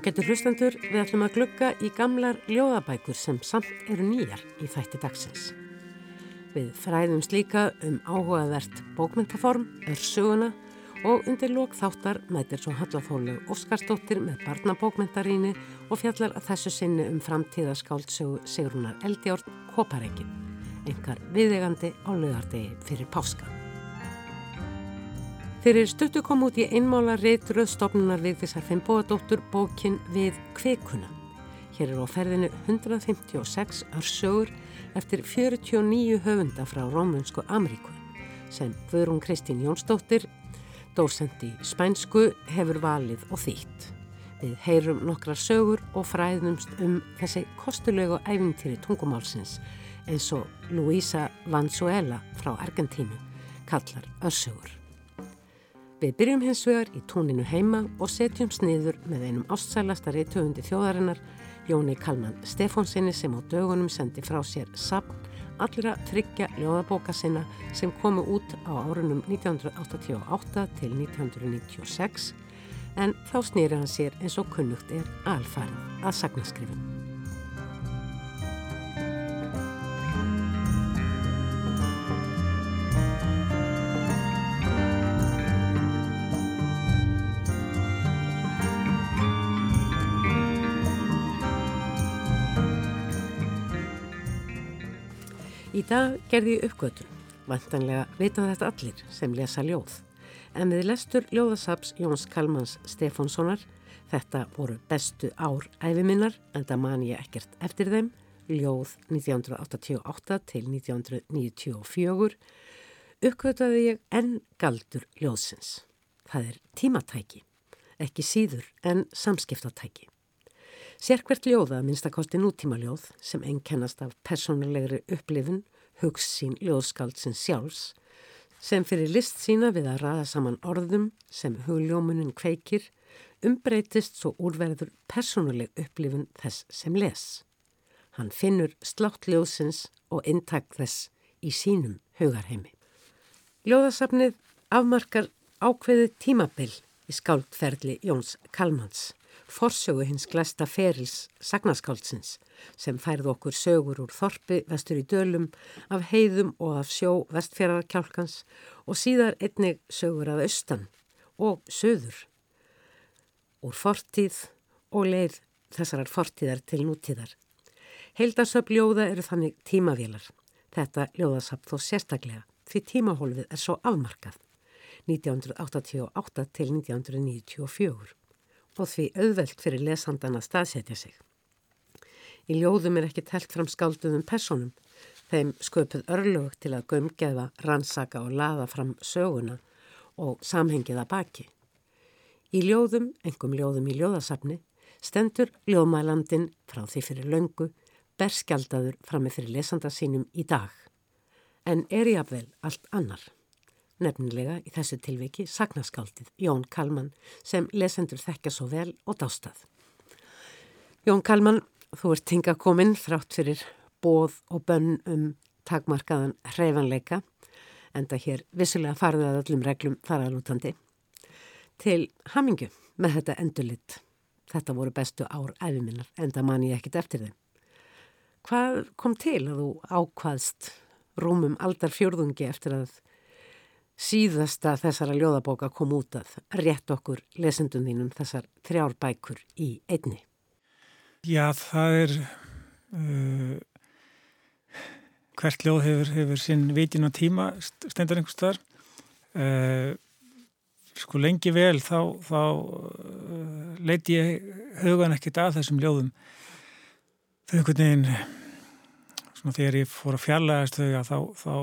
Ágættur hlustendur, við ætlum að glugga í gamlar ljóðabækur sem samt eru nýjar í þætti dagsins. Við fræðumst líka um áhugavert bókmyndaform, örsuguna og undir lók þáttar mætir svo Hallafólu Óskarsdóttir með barnabókmyndaríni og fjallar að þessu sinni um framtíðaskáldsögu Sigrunar Eldjórn Kopareikin, engar viðegandi á lögardegi fyrir páska. Fyrir stuttu kom út í einmála reytröð stofnunar við þessar Finnbóadóttur bókin við kveikuna. Hér er á ferðinu 156 örsögur eftir 49 höfunda frá Rómunsku Ameríku sem Guðrún Kristín Jónsdóttir, dósendi spænsku, hefur valið og þýtt. Við heyrum nokkra sögur og fræðumst um þessi kostulegu æfintýri tungumálsins eins og Luisa Vanzuela frá Argentínu kallar örsögur. Við byrjum hins vegar í tóninu heima og setjum sniður með einum ástsælasta reytöfundi þjóðarinnar, Jóni Kalman Stefónsinni sem á dögunum sendi frá sér sapn allra tryggja ljóðabóka sinna sem komu út á árunum 1988 til 1996 en þá snýri hann sér eins og kunnugt er alfarið að sagnaskrifin. Í dag gerði ég uppgötun, vantanlega vita þetta allir sem lesa ljóð, en við lestur ljóðasaps Jóns Kalmans Stefánssonar, þetta voru bestu ár æfiminnar, en það man ég ekkert eftir þeim, ljóð 1988 til 1994, uppgötaði ég enn galdur ljóðsins. Það er tímatæki, ekki síður en samskiptatæki. Sérkvert ljóða minnstakosti nútíma ljóð sem ennkennast af personulegri upplifun, hugssín ljóðskaldsins sjálfs, sem fyrir list sína við að ræða saman orðum sem hugljómunin kveikir, umbreytist svo úrverður personuleg upplifun þess sem les. Hann finnur slátt ljóðsins og intak þess í sínum hugarheimi. Ljóðasafnið afmarkar ákveðið tímabill í skáldferðli Jóns Kalmans forsögu hins glæsta ferils Sagnarskáldsins sem færði okkur sögur úr Þorpi vestur í Dölum af heiðum og af sjó vestfjörðarkjálkans og síðar einnig sögur af austan og söður úr fortíð og leið þessarar fortíðar til nútíðar. Heildasöp ljóða eru þannig tímavélar. Þetta ljóðasap þó sérstaklega því tímahólfið er svo afmarkað 1988 til 1994 og því auðvelt fyrir lesandan að staðsetja sig. Í ljóðum er ekki telt fram skálduðum personum, þeim sköpuð örlög til að gömgeða, rannsaka og laða fram söguna og samhengiða baki. Í ljóðum, engum ljóðum í ljóðasafni, stendur ljóðmælandin frá því fyrir löngu, berskjaldadur fram með fyrir lesanda sínum í dag, en er jáfnvel allt annar nefnilega í þessu tilviki sagnaskáldið Jón Kalman sem lesendur þekkja svo vel og dástað. Jón Kalman, þú ert tinga kominn þrátt fyrir bóð og bönn um takmarkaðan hreifanleika, enda hér vissulega farðið að öllum reglum þaralútandi, til hamingu með þetta endurlitt. Þetta voru bestu ár æfiminnar, enda man ég ekkit eftir þeim. Hvað kom til að þú ákvaðst rúmum aldar fjörðungi eftir að síðasta þessara ljóðabóka kom út að rétt okkur lesendum þínum þessar þrjár bækur í einni? Já, það er uh, hvert ljóð hefur, hefur sinn vitin og tíma stendur einhvers þar uh, sko lengi vel þá, þá uh, leiti ég hugan ekkert að þessum ljóðum þau einhvern veginn svona þegar ég fór að fjarlægast þau að þá, þá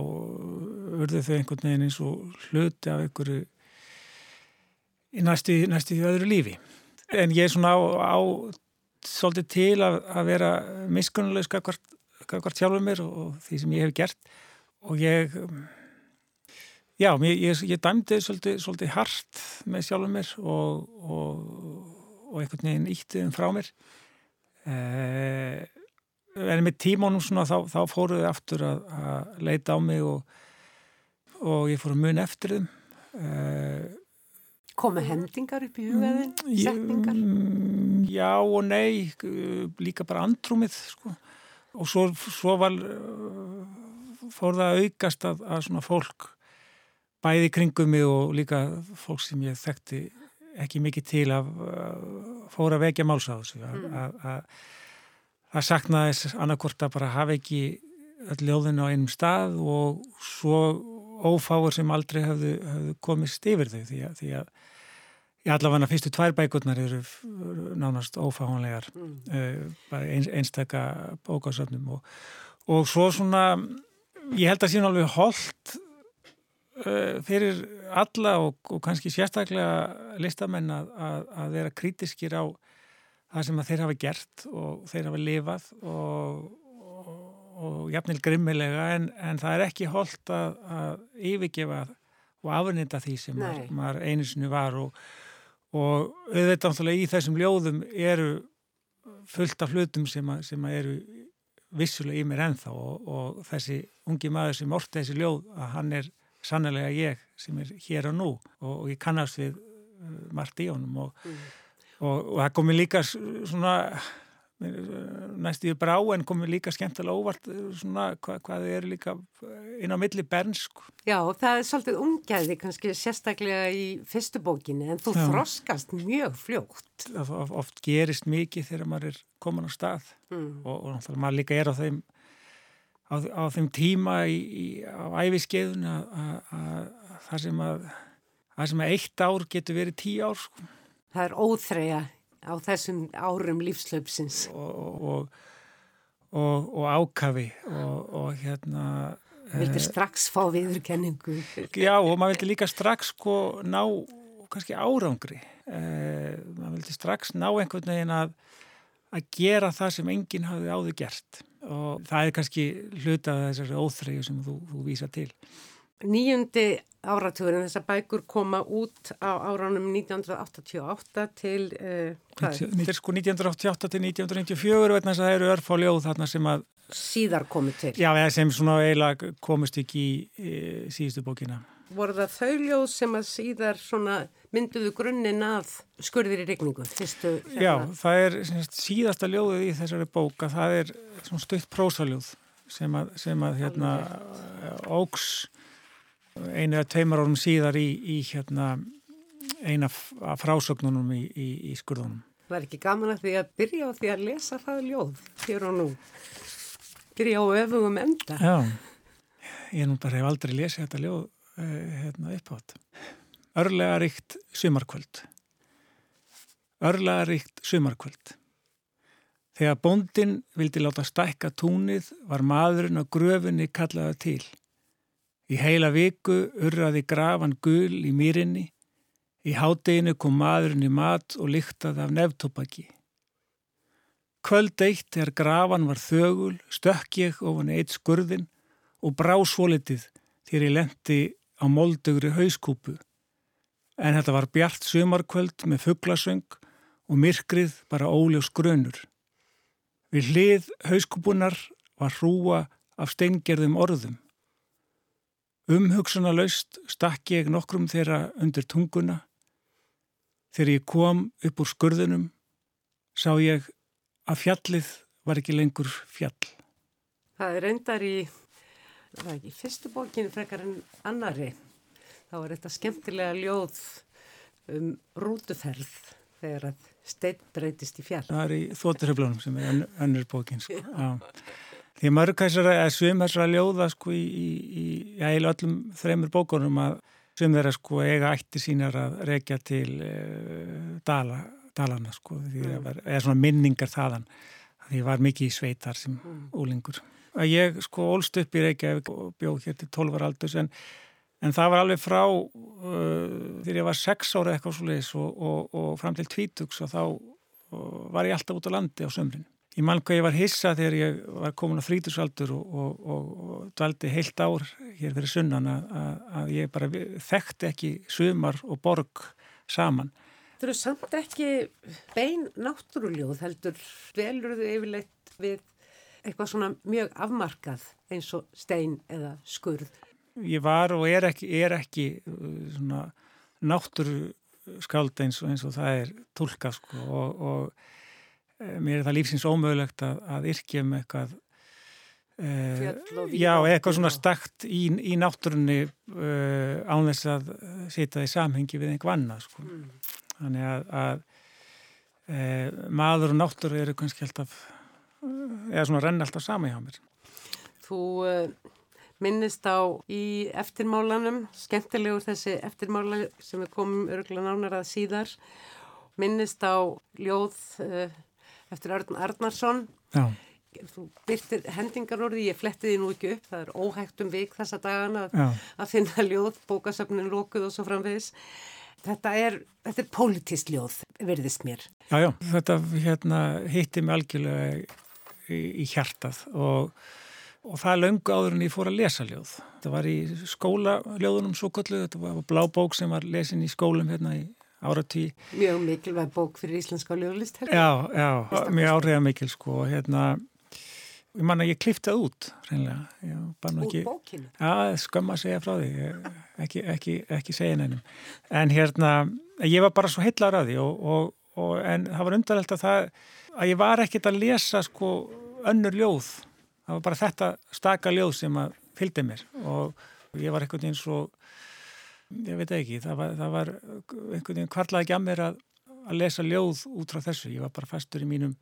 urðu þau einhvern veginn eins og hluti af einhverju í næstu, næstu öðru lífi. En ég er svona á, á svolítið til að, að vera miskunnuleg skakvart sjálfur mér og því sem ég hef gert og ég já, ég, ég, ég dæmdi svolítið, svolítið hart með sjálfur mér og, og, og einhvern veginn íttið um frá mér eða eh, en með tímónum svona þá, þá fóruði aftur að, að leita á mig og, og ég fór að mun eftir þeim uh, Koma hendingar upp í hugaðin, mm, setningar? Mm, já og nei, líka bara andrumið sko. Og svo, svo var, fór það að aukast að, að svona fólk bæði kringum mig og líka fólk sem ég þekkti ekki mikið til að fóra vekja málsáðs mm. að, að, að saknaðis annarkort að bara hafa ekki öll ljóðinu á einum stað og svo ófáur sem aldrei hafðu, hafðu komist yfir þau því að, því að allavega fyrstu tvær bækurnar eru nánast ófáanlegar mm. uh, bara ein, einstakka bókasöfnum og, og svo svona ég held að síðan alveg holdt uh, fyrir alla og, og kannski sérstaklega listamenn að, að, að vera krítiskir á það sem þeir hafa gert og þeir hafa lifað og og jafnvel grimmilega en, en það er ekki holdt að, að yfirgefa og afnita því sem maður, maður einu sinu var og, og auðvitað í þessum ljóðum eru fullt af hlutum sem, að, sem að eru vissulega í mér ennþá og, og þessi ungi maður sem orti þessi ljóð að hann er sannlega ég sem er hér og nú og, og ég kannast við uh, margt í honum og, mm. Og það komi líka svona næstu í brá en komið líka skemmtilega óvart svona hvað, hvað er líka inn á milli bernsk Já, það er svolítið umgæði kannski sérstaklega í fyrstu bókinni en þú Já. þroskast mjög fljótt of, Oft gerist mikið þegar maður er komin á stað mm. og, og náttúrulega maður líka er á þeim á, á þeim tíma í, í, á æfiskeiðun að það sem að það sem að eitt ár getur verið tíu ár sko. Það er óþreja á þessum árum lífslöpsins og, og, og, og ákafi og hérna Vildi eh, strax fá viðurkenningu. Já og maður vildi líka strax sko ná kannski árangri. Eh, maður vildi strax ná einhvern veginn að að gera það sem enginn hafði áður gert. Og það er kannski hluta þessari óþreyju sem þú, þú vísa til Nýjundi áratugurinn þessar bækur koma út á áránum 1988 til uh, hvað? Þetta er sko 1988 til 1994 vegna þess að það eru örf á ljóð þarna sem að síðar komið til. Já, sem svona eiginlega komist ekki í e, síðustu bókina. Voru það þau ljóð sem að síðar svona mynduðu grunninn að skurðir í regningu? Fyrstu, hérna? Já, það er síðasta ljóðið í þessari bóka, það er svona stutt prósaljóð sem að, sem að hérna, ógs einu eða tveimar árum síðar í, í hérna, eina frásögnunum í, í, í skurðunum. Það er ekki gaman að því að byrja á því að lesa það ljóð hér og nú. Byrja á öfugum enda. Já, ég nú bara hef aldrei lesið þetta ljóð uh, hérna, upp á þetta. Örlega ríkt sumarkvöld. Örlega ríkt sumarkvöld. Þegar bóndin vildi láta stækka túnið var maðurinn á gröfunni kallaða til. Í heila viku urraði grafan gul í mýrinni, í hádeginu kom maðurinn í mat og lyktaði af nefntopaki. Kvöld eitt þegar grafan var þögul, stökk ég ofan eitt skurðin og brá svolitið þegar ég lendi á moldugri hauskúpu. En þetta var bjart sömarkvöld með fugglasöng og myrkrið bara óljós grönur. Við hlið hauskúpunar var hrúa af steingerðum orðum. Umhugsuna laust stakk ég nokkrum þeirra undir tunguna. Þegar ég kom upp úr skurðunum sá ég að fjallið var ekki lengur fjall. Það er endar í, það er ekki fyrstu bókinu frekar en annari. Það var þetta skemmtilega ljóð um rútuferð þegar að stein breytist í fjall. Það er í þótturheflunum sem er önnur bókin. Sko. Já. Því mörg þessara, eða svim þessara ljóða sko í, í, í já, öllum þreymur bókunum að svim þeirra sko eiga ætti sínar að rekja til uh, dala, dalana sko, mm. var, eða svona minningar þaðan. Því var mikið í sveitar sem mm. úlingur. Að ég sko ólst upp í Reykjavík og bjóð hér til 12 aldurs en, en það var alveg frá uh, þegar ég var 6 ára eitthvað svo leiðis og, og, og fram til 20 og þá og var ég alltaf út á landi á sömrin. Ég mann hvað ég var hissa þegar ég var komin á frítursaldur og, og, og, og dvaldi heilt ár hér fyrir sunnan að, að ég bara þekkti ekki sumar og borg saman. Þú eru samt ekki bein náttúruljóð heldur, velur þau yfirleitt við eitthvað svona mjög afmarkað eins og stein eða skurð? Ég var og er ekki, er ekki uh, svona náttúru skáld eins eins og það er tólka sko og, og mér er það lífsins ómögulegt að, að yrkja um eitthvað e, já, eitthvað svona stakt í, í náttúrunni e, án þess að sita í samhengi við einhver annað sko. Mm. þannig að, að e, maður og náttúru eru kannski alltaf eða svona renn alltaf sama hjá mér. Þú minnist á í eftirmálanum, skemmtilegur þessi eftirmála sem við komum örgulega nánar að síðar, minnist á ljóð uh, eftir Arn Arnarsson. Já. Þú byrtir hendingarorði, ég fletti því nú ekki upp, það er óhægt um vik þessa dagana að, að finna ljóð, bókasöfnin lókuð og svo framvegis. Þetta er, þetta er politist ljóð, verðist mér. Já, já, þetta hérna, hitti mig algjörlega í, í hjartað og og það löngu áður en ég fór að lesa ljóð. Það var í skólaljóðunum svo kallu, þetta var blá bók sem var lesin í skólum hérna í áratí. Mjög mikilvæg bók fyrir íslenska ljóðlist. Já, já, mjög áriða mikil sko og hérna, ég man að ég kliftað út reynilega. Úr bókinu? Já, skömma að segja frá því, ekki, ekki, ekki segja neinum. En hérna, ég var bara svo heillar að því og, og, og en það var undarlegt að það, að ég var ekkit að lesa sko önnur ljóð það var bara þetta staka ljóð sem að fylgdi mér og ég var einhvern veginn svo ég veit ekki, það var, það var einhvern veginn kvarlaði ekki að mér að, að lesa ljóð út frá þessu, ég var bara fastur í mínum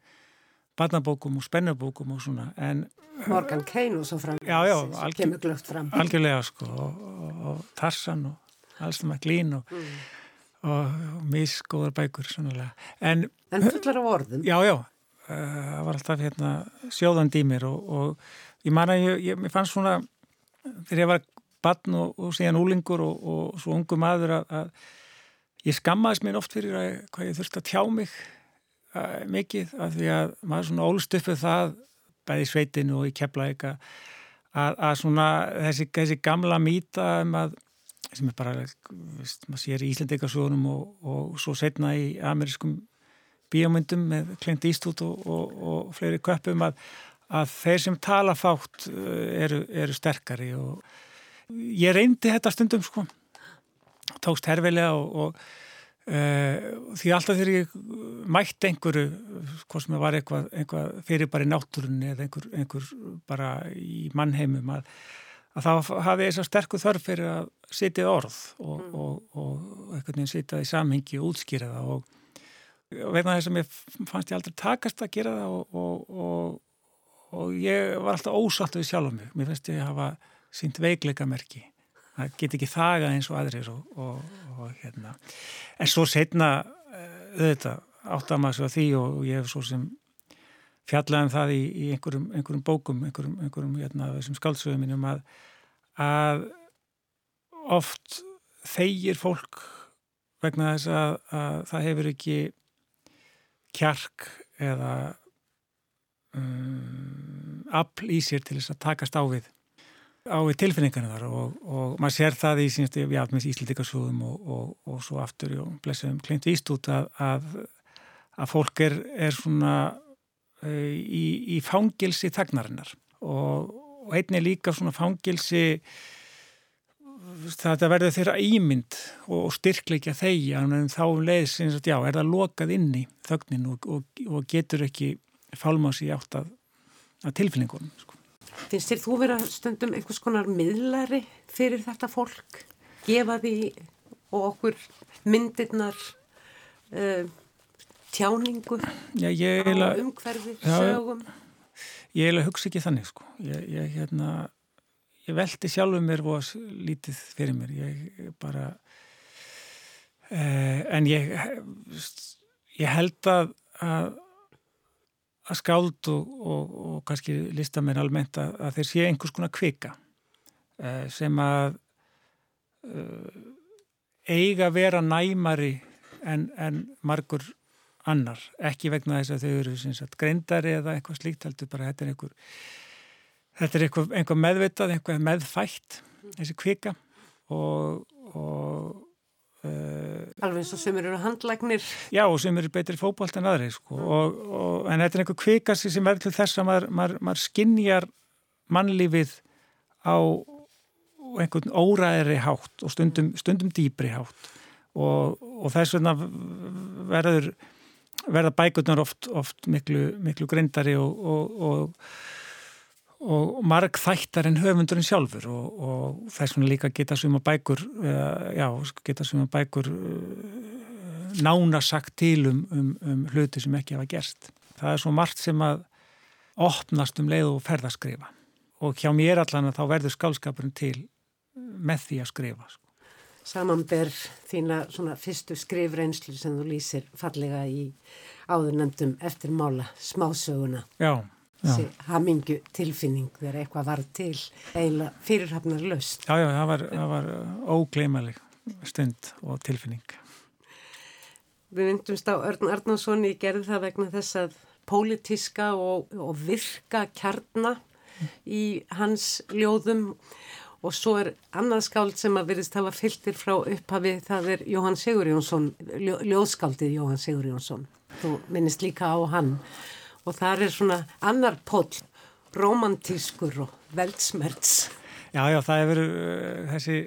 barnabókum og spennabókum og svona en, Morgan Kane og svo fram já, já, algjör, fram. algjörlega sko og, og, og Tarsan og Alstum McLean og, mm. og misgóðar bækur en, en fullar af orðum. Já já það var alltaf hérna, sjóðandi í mér og, og ég man að ég, ég fannst svona þegar ég var barn og, og síðan úlingur og, og svo ungu maður að, að ég skammaðis mér oft fyrir að hvað ég þurfti að tjá mig að, mikið af því að maður svona ólst uppið það bæði sveitinu og í eitthvað að, að svona þessi, þessi gamla mýta um sem er bara, veist, maður sér í Íslandikarsjónum og, og svo setna í amerískum bíomundum með Clint Eastwood og, og, og fleiri köpum að, að þeir sem tala fátt eh, eru, eru sterkari og ég reyndi þetta stundum sko tókst herfilega og, og uh, því alltaf þegar ég mætti einhverju hvort sem var eitthvað, eitthvað fyrir bara í náttúrunni eða einhver, einhver bara í mannheimum að, að þá hafi þess að sterku þörf fyrir að sitja orð og, mm. og einhvern veginn sitja í samhengi og útskýra það og vegna þess að mér fannst ég aldrei takast að gera það og, og, og, og ég var alltaf ósatt við sjálf um mig. Mér finnst ég að hafa sínt veikleika merki. Það get ekki þaga eins og aðrir og hérna. En svo setna eh, auðvitað átt að maður svo að því og ég hef svo sem fjallaðum það í, í einhverjum, einhverjum bókum, einhverjum, einhverjum hérna, skáldsögum mínum að, að oft þeigir fólk vegna þess að, að það hefur ekki kjark eða um, afl í sér til þess að takast á við á við tilfinningarna þar og, og maður sér það í sínstu íslítikarsúðum og, og, og svo aftur og blessum kleint víst út að, að, að fólk er, er svona uh, í, í fangilsi þagnarinnar og einni líka svona fangilsi þetta verður þeirra ímynd og styrkleikja þeia en þá um leið sinns að já, er það lokað inn í þögnin og, og, og getur ekki fálmási átt að, að tilfinningunum. Sko. Finnst þér þú vera stundum einhvers konar miðlari fyrir þetta fólk? Gefa því og okkur myndirnar uh, tjáningu já, á umhverfi, sögum? Ég eiginlega hugsa ekki þannig sko. Ég, ég hérna ég veldi sjálfur mér og lítið fyrir mér ég bara eh, en ég ég held að að, að skáld og, og, og kannski listamenn almennt að, að þeir sé einhvers konar kvika eh, sem að eh, eiga vera næmari en, en margur annar, ekki vegna þess að þau eru greindari eða eitthvað slíkt heldur bara þetta er einhver þetta er einhver, einhver meðvitað, einhver meðfætt þessi kvika. Og, og uh, alveg eins og sem eru handlæknir já og sem eru betri fókbalt en aðri sko. og, og, en þetta er einhver kvika sem er til þess að maður, maður, maður skinnjar mannlífið á einhvern óræðri hátt og stundum, stundum dýbri hátt og, og þess vegna verður verða bækurnar oft, oft miklu, miklu greindari og, og, og, og marg þættar en höfundurinn sjálfur og þess vegna líka geta suma bækur já, geta suma bækur nána sagt til um, um, um hluti sem ekki hafa gerst. Það er svo margt sem að opnast um leið og ferðaskrifa og hjá mér allan að þá verður skálskapurinn til með því að skrifa. Sko. Samanber þína svona fyrstu skrifreynslu sem þú lýsir fallega í áður nefndum eftir mála smásöguna. Já. Þessi hamingu tilfinning þegar eitthvað var til eiginlega fyrirhafnar löst. Já, já, það var, það var ógleymalig stund og tilfinning. Við myndumst á Örn Arnánsson í gerð það vegna þess að pólitíska og, og virka kjarnar í hans ljóðum og svo er annað skáld sem að verðist hafa fylgtir frá upphafi það er Jóhann Sigur Jónsson ljó, ljóðskáldið Jóhann Sigur Jónsson þú minnist líka á hann og það er svona annar pól romantískur og veldsmerts. Já, já, það hefur uh, þessi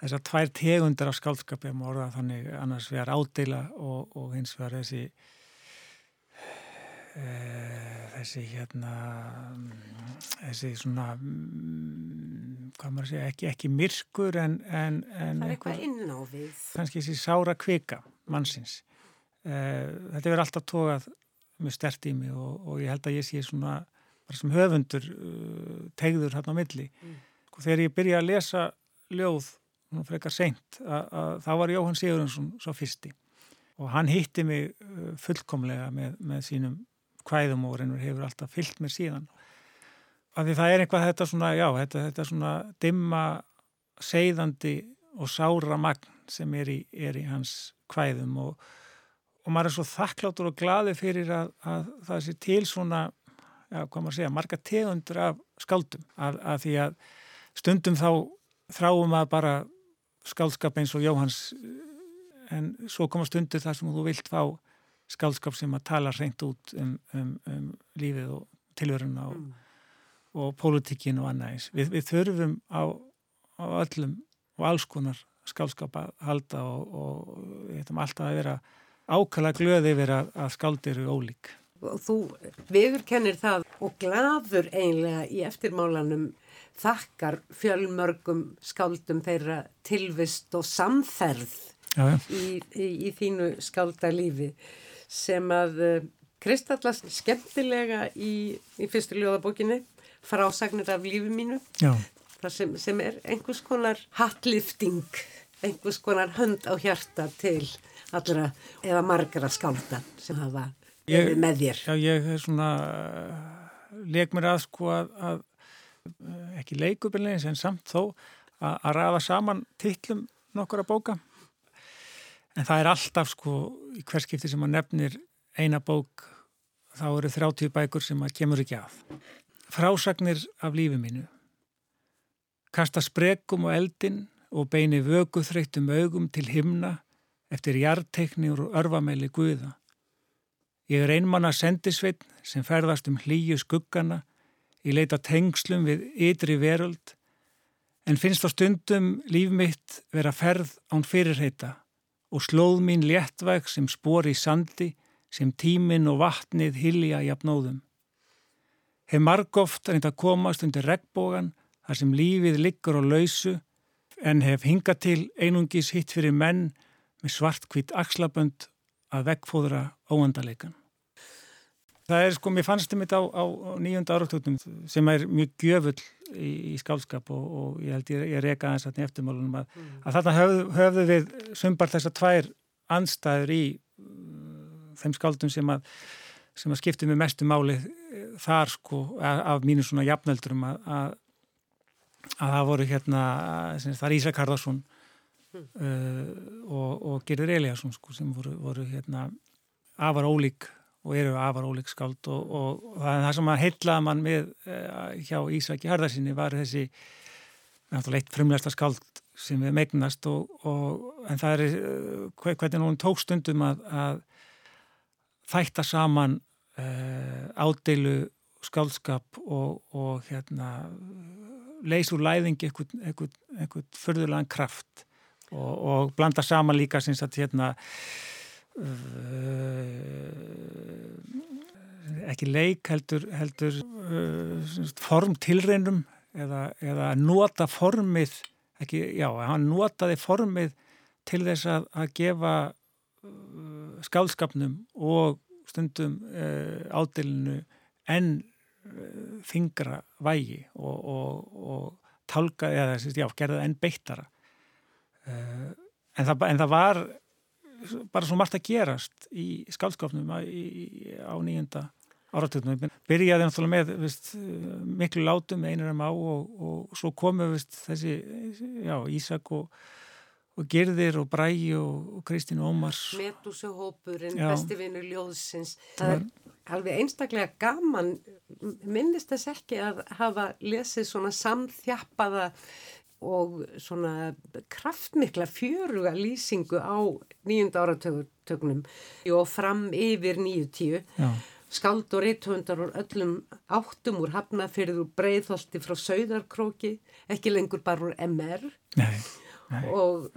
þessar tvær tegundir af skáldskapi um orða þannig. Annars vegar ádela og, og hins vegar þessi Eh, þessi hérna þessi svona hvað maður segja, ekki, ekki myrkur en, en, en það er eitthvað inn á við. Kannski þessi sára kvika mannsins. Eh, þetta verður alltaf tókað mjög stert í mig og, og ég held að ég sé svona bara sem höfundur uh, tegður hérna á milli. Mm. sko, þegar ég byrja að lesa ljóð frekar seint þá var Jóhann Sigurðarsson svo fyrsti. Og hann hitti mig uh, fullkomlega með, með sínum hvæðum og reynur hefur alltaf fyllt mér síðan. Af því það er einhvað þetta svona, já, þetta, þetta svona dimma, seiðandi og sára magn sem er í, er í hans hvæðum og, og maður er svo þakkláttur og glaði fyrir að, að það sé til svona, já, hvað maður segja, marga tegundur af skaldum að, að því að stundum þá þráum að bara skaldskap eins og Jóhans en svo koma stundir þar sem þú vilt fá skálskap sem að tala reynd út um, um, um lífið og tilveruna og, mm. og pólitíkin og annað við, við þurfum á, á öllum og alls konar skálskap að halda og, og við hefum alltaf að vera ákala glöði yfir að, að skáldir eru ólík. Og þú viðurkennir það og gladur einlega í eftirmálanum þakkar fjölmörgum skáldum þeirra tilvist og samferð já, já. Í, í, í þínu skáldalífi sem að eh, kristallast skemmtilega í, í fyrstu ljóðabókinni frásagnir af lífi mínu sem, sem er einhvers konar hattlifting, einhvers konar hönd á hjarta til allra eða margara skálda sem hafa ég, með þér. Já, ég er svona leik mér að sko að, að ekki leikubinleins en samt þó að, að ræða saman tillum nokkura bóka. En það er alltaf sko í hverskipti sem maður nefnir eina bók þá eru 30 bækur sem maður kemur ekki að. Frásagnir af lífi mínu. Kasta spregum og eldin og beini vögu þreytum augum til himna eftir jartekni og örfamæli guða ég er einmanna sendisveitn sem ferðast um hlýju skuggana í leita tengslum við ytri veröld en finnst á stundum líf mitt vera ferð án fyrirheita og slóð mín léttvæg sem spór í sandi, sem tímin og vatnið hilja jafnóðum. Hef margóft reynd að komast undir regnbógan þar sem lífið liggur á lausu en hef hinga til einungis hitt fyrir menn með svartkvít axlabönd að vekkfóðra óandaleikan. Það er sko, mér fannst um þetta á, á nýjönda áratöknum sem er mjög gjöfull í, í skálskap og, og ég held ég, ég reyka aðeins að eftirmálunum að, mm. að þarna höfðu, höfðu við sumbart þessar tvær anstæður í uh, þeim skáldum sem að, sem að skipti með mestu máli eh, þar sko af, af mínu svona jafnöldurum að, að að það voru hérna það er Ísak Harðarsson. Uh, og, og Gerður Eliasson sko, sem voru, voru hérna afar ólík og eru afar ólík skáld og, og, og það sem að heitlaða mann með uh, hjá Ísaki Harðarsinni var þessi náttúrulega eitt frumlegasta skáld sem við megnast en það er uh, hvernig hún tók stundum að, að þætta saman ádeilu skáldskap og hérna leysur læðingi eitthvað förðurlegan kraft og, og blanda saman líka sinns að hérna uh, ekki leik heldur, heldur uh, form tilreinum eða, eða nota formið ekki, já, hann notaði formið til þess að, að gefa uh, skálskapnum og stundum uh, ádilinu enn uh, þingra vægi og, og, og tálka, eða já, gerða enn beittara en, það, en það var bara svo margt að gerast í skálskapnum á, nýjunda áratöknum. Byrjaði náttúrulega með vist, miklu látum einar um á og, og svo komu vist, þessi já, Ísak og, og Girðir og Bræi og, og Kristín Ómars. Metusuhópurinn, bestivinur Ljóðsins. Það er alveg einstaklega gaman, minnist þess ekki að hafa lesið svona samþjappaða og svona kraftmikla fjöruga lýsingu á nýjunda áratögnum og fram yfir nýju tíu. Já skald og reithöndar úr öllum áttum úr hafnafyrður úr breiðholti frá Sauðarkróki, ekki lengur bara úr MR nei, nei. og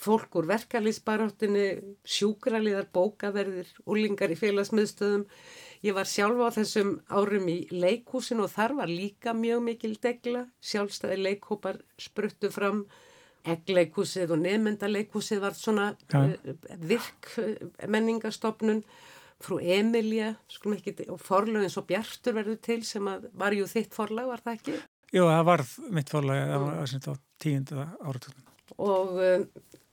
fólk úr verkalýsbaráttinni, sjúkraliðar, bókaverðir, úlingar í félagsmiðstöðum. Ég var sjálfa á þessum árum í leikhúsin og þar var líka mjög mikil degla, sjálfstæði leikhópar spruttu fram, eggleikhúsið og nefnendaleikhúsið var svona ja. Eh, virk menningastofnun frú Emilja ekki, og forlögin svo Bjartur verður til sem var ju þitt forlag, var það ekki? Jú, það var mitt forlag það var sem þetta á tíunda áratunum og um,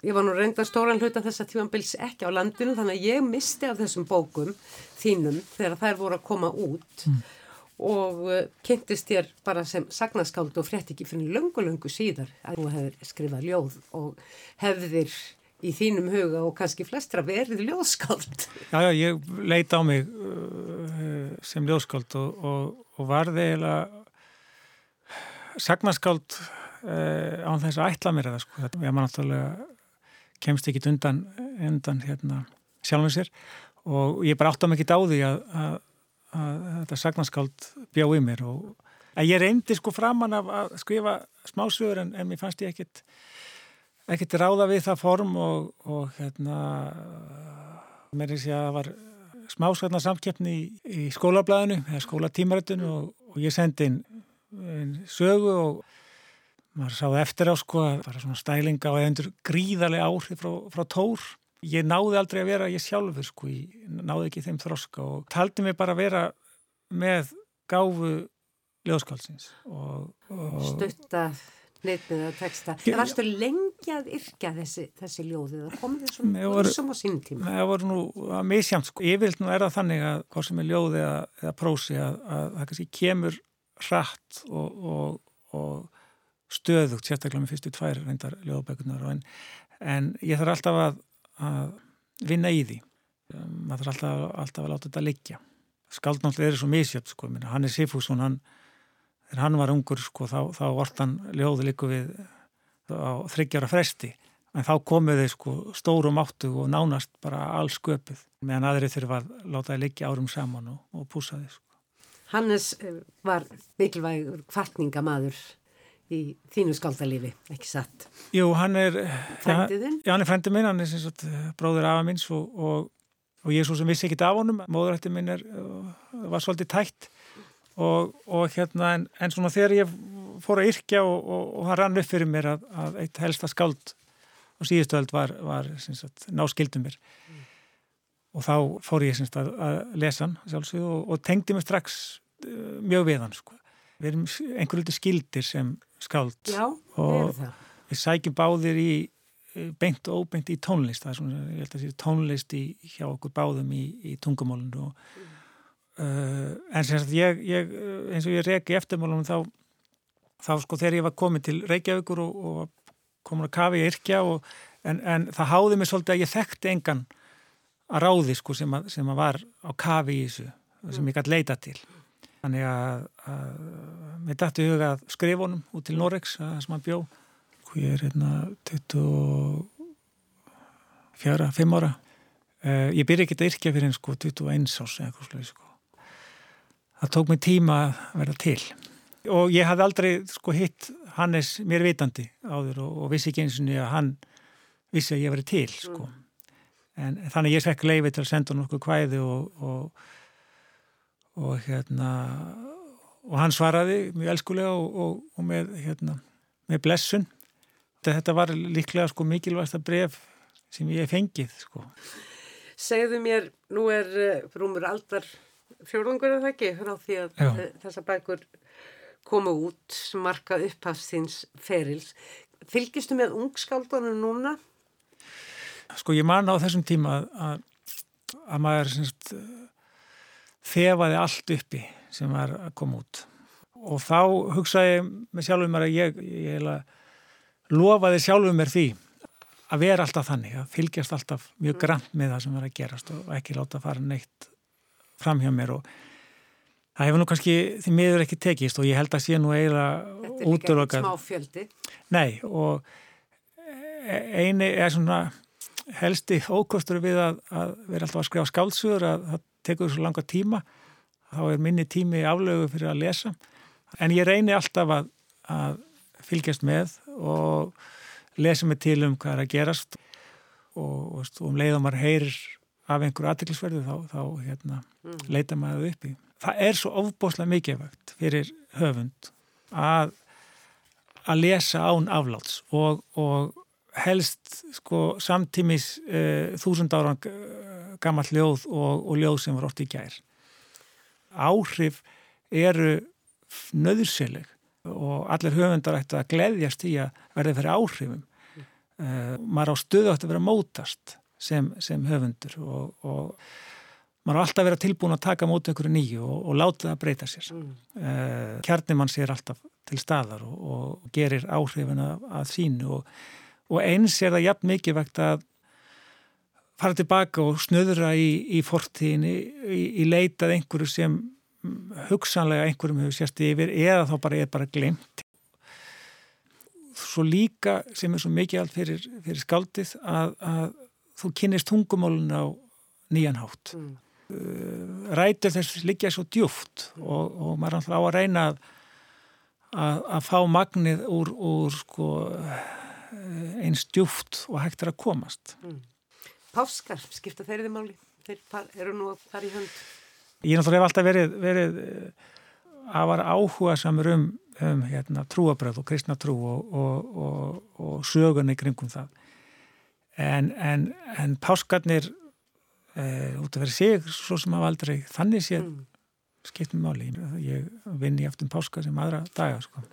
ég var nú reynda stóran hluta þess að tímanbils ekki á landinu þannig að ég misti af þessum bókum þínum þegar þær voru að koma út mm. og uh, kynntist ég bara sem sagnaskáld og frétt ekki fyrir löngu-löngu síðar að þú hefur skrifað ljóð og hefðir í þínum huga og kannski flestra verið ljóðskáld. Já, já, ég leita á mig uh, sem ljóðskáld og, og, og varði eiginlega sagnaskáld uh, án þess að ætla mér eða sko. Ég maður náttúrulega kemst ekki undan, undan hérna, sjálfum sér. Og ég bara átta mig ekki á því að, að, að þetta sagnaskáld bjá í mér. Og ég reyndi sko framann af að skrifa smásögur en, en mér fannst ég ekkit ekkert ráða við það form og, og hérna mér er því að það var smásveitna samkeppni í, í skólablaðinu eða skólatímarættinu og, og ég sendi inn sögu og maður sáði eftir á sko að var svona stælinga og endur gríðarlega áhrif frá, frá tór ég náði aldrei að vera ég sjálfur sko ég náði ekki þeim þroska og taldi mig bara að vera með gáfu ljóðskálsins og, og stuttað neittnið að texta. Það varstu lengi að yrkja þessi, þessi ljóði það komið þessum vorsum á sín tíma. Það voru nú að misjamt sko. Ég vil nú er það þannig að hvað sem er ljóði eða, eða prósi að, að það kannski kemur hratt og, og, og stöðugt, sérstaklega með fyrstu tvær reyndar ljóðbækunar en, en ég þarf alltaf að, að vinna í því. Maður þarf alltaf, alltaf að láta þetta liggja. Skaldnáttlega er svo misjöpt sko. Hann er Sifússon, hann þegar hann var ungur sko þá, þá vart hann ljóði líku við á þryggjara fresti en þá komuði sko stórum áttu og nánast bara alls sköpuð meðan aðrið þurfa að láta það liggja árum saman og, og púsa þið sko. Hannes eh, var mikilvægur kvartningamadur í þínu skaldalífi, ekki satt? Jú, hann er Frændiðinn? Já, hann er frændið minn, hann er sem sagt bróður afa minns og, og, og ég er svo sem vissi ekkit af honum, móðurætti minn er, var svolítið tætt og, og hérna en, en svona þegar ég fór að yrkja og, og, og það rann upp fyrir mér að, að eitt helsta skáld á síðustu öld var, var sagt, ná skildum mér mm. og þá fór ég sagt, að, að lesa hann sjálfsög og tengdi mig strax mjög við hann sko. Við erum einhverju liti skildir sem skáld Já, og við sækjum báðir í beint og óbeint í tónlist það er svona, ég held að það sé tónlist í, hjá okkur báðum í, í tungumólundu og mm. Uh, en sem sagt ég, ég eins og ég reki eftirmálunum þá þá sko þegar ég var komið til Reykjavíkur og, og komin að kafi í Irkja og, en, en það háði mig svolítið að ég þekkti engan að ráði sko sem að, sem að var á kafi í þessu sem ég gæti leita til þannig að, að mér dætti huga að skrifunum út til Norex að það sem hann bjó. Ég er hérna 24, 5 ára. Uh, ég byrja ekki að yrkja fyrir henn sko 21 ás eða eitthvað sluði sko. Það tók mig tíma að verða til. Og ég hafði aldrei sko hitt Hannes mér vitandi áður og, og vissi ekki eins og að hann vissi að ég verið til sko. en þannig ég svekk leiði til að senda nokkuð kvæði og, og, og hérna og hann svaraði mjög elskulega og, og með hérna með blessun þetta var líklega sko mikilvægsta bref sem ég fengið sko Segðu mér, nú er uh, rúmur aldar fjórðungur eða ekki frá því að uh, þessa bækur komu út sem marka upphafsins ferils. Fylgistu með ungskáldunum núna? Sko ég man á þessum tíma að, að maður semst, þefaði allt uppi sem var að koma út og þá hugsaði með sjálfum mér að ég, ég lofaði sjálfum mér því að vera alltaf þannig, að fylgjast alltaf mjög mm. grann með það sem er að gerast og ekki láta fara neitt fram hjá mér og það hefur nú kannski því miður ekki tekist og ég held að sé nú eiginlega útlökað. Nei og eini er svona helsti ókostur við að, að vera alltaf að skrifa skálsugur að það tekur svo langa tíma þá er minni tími aflögu fyrir að lesa en ég reyni alltaf að, að fylgjast með og lesa mig til um hvað er að gerast og, og, um leiðum maður heyrir af einhverju aðtiklisverðu þá, þá hérna, mm. leita maður upp í. Það er svo ofbóslega mikilvægt fyrir höfund að, að lesa án afláts og, og helst sko samtímis uh, þúsund ára gammal ljóð og ljóð sem var ótt í gær. Áhrif eru nöðursileg og allir höfundar ætti að gleðjast í að verði fyrir áhrifum mm. uh, maður á stöðu ætti að vera mótast sem, sem höfundur og, og maður á alltaf að vera tilbúin að taka mót einhverju nýju og, og láta það að breyta sér mm. uh, kjarnimann sér alltaf til staðar og, og gerir áhrifin að, að sínu og eins er það jafn mikið vegt að fara tilbaka og snöðra í, í fortíðinni í, í leitað einhverju sem hugsanlega einhverjum hefur sérst yfir eða þá bara er bara glemt svo líka sem er svo mikið allt fyrir, fyrir skaldið að, að þú kynist tungumólun á nýjan hátt mm. Uh, rætur þess líka svo djúft mm. og, og maður er á að reyna að, að, að fá magnið úr, úr sko, eins djúft og hægt er að komast mm. Páskar, skipta þeirri þið máli þeir eru nú þar í hönd Ég náttúrulega hef alltaf verið, verið að var áhuga samur um, um hérna, trúabröð og kristna trú og, og, og, og sögunni kringum það. En, en, en páskarnir e, út af verið sig svo sem hafa aldrei þannig séð mm. skiptum máli. Ég vinn í aftum páskar sem aðra daga. Sko.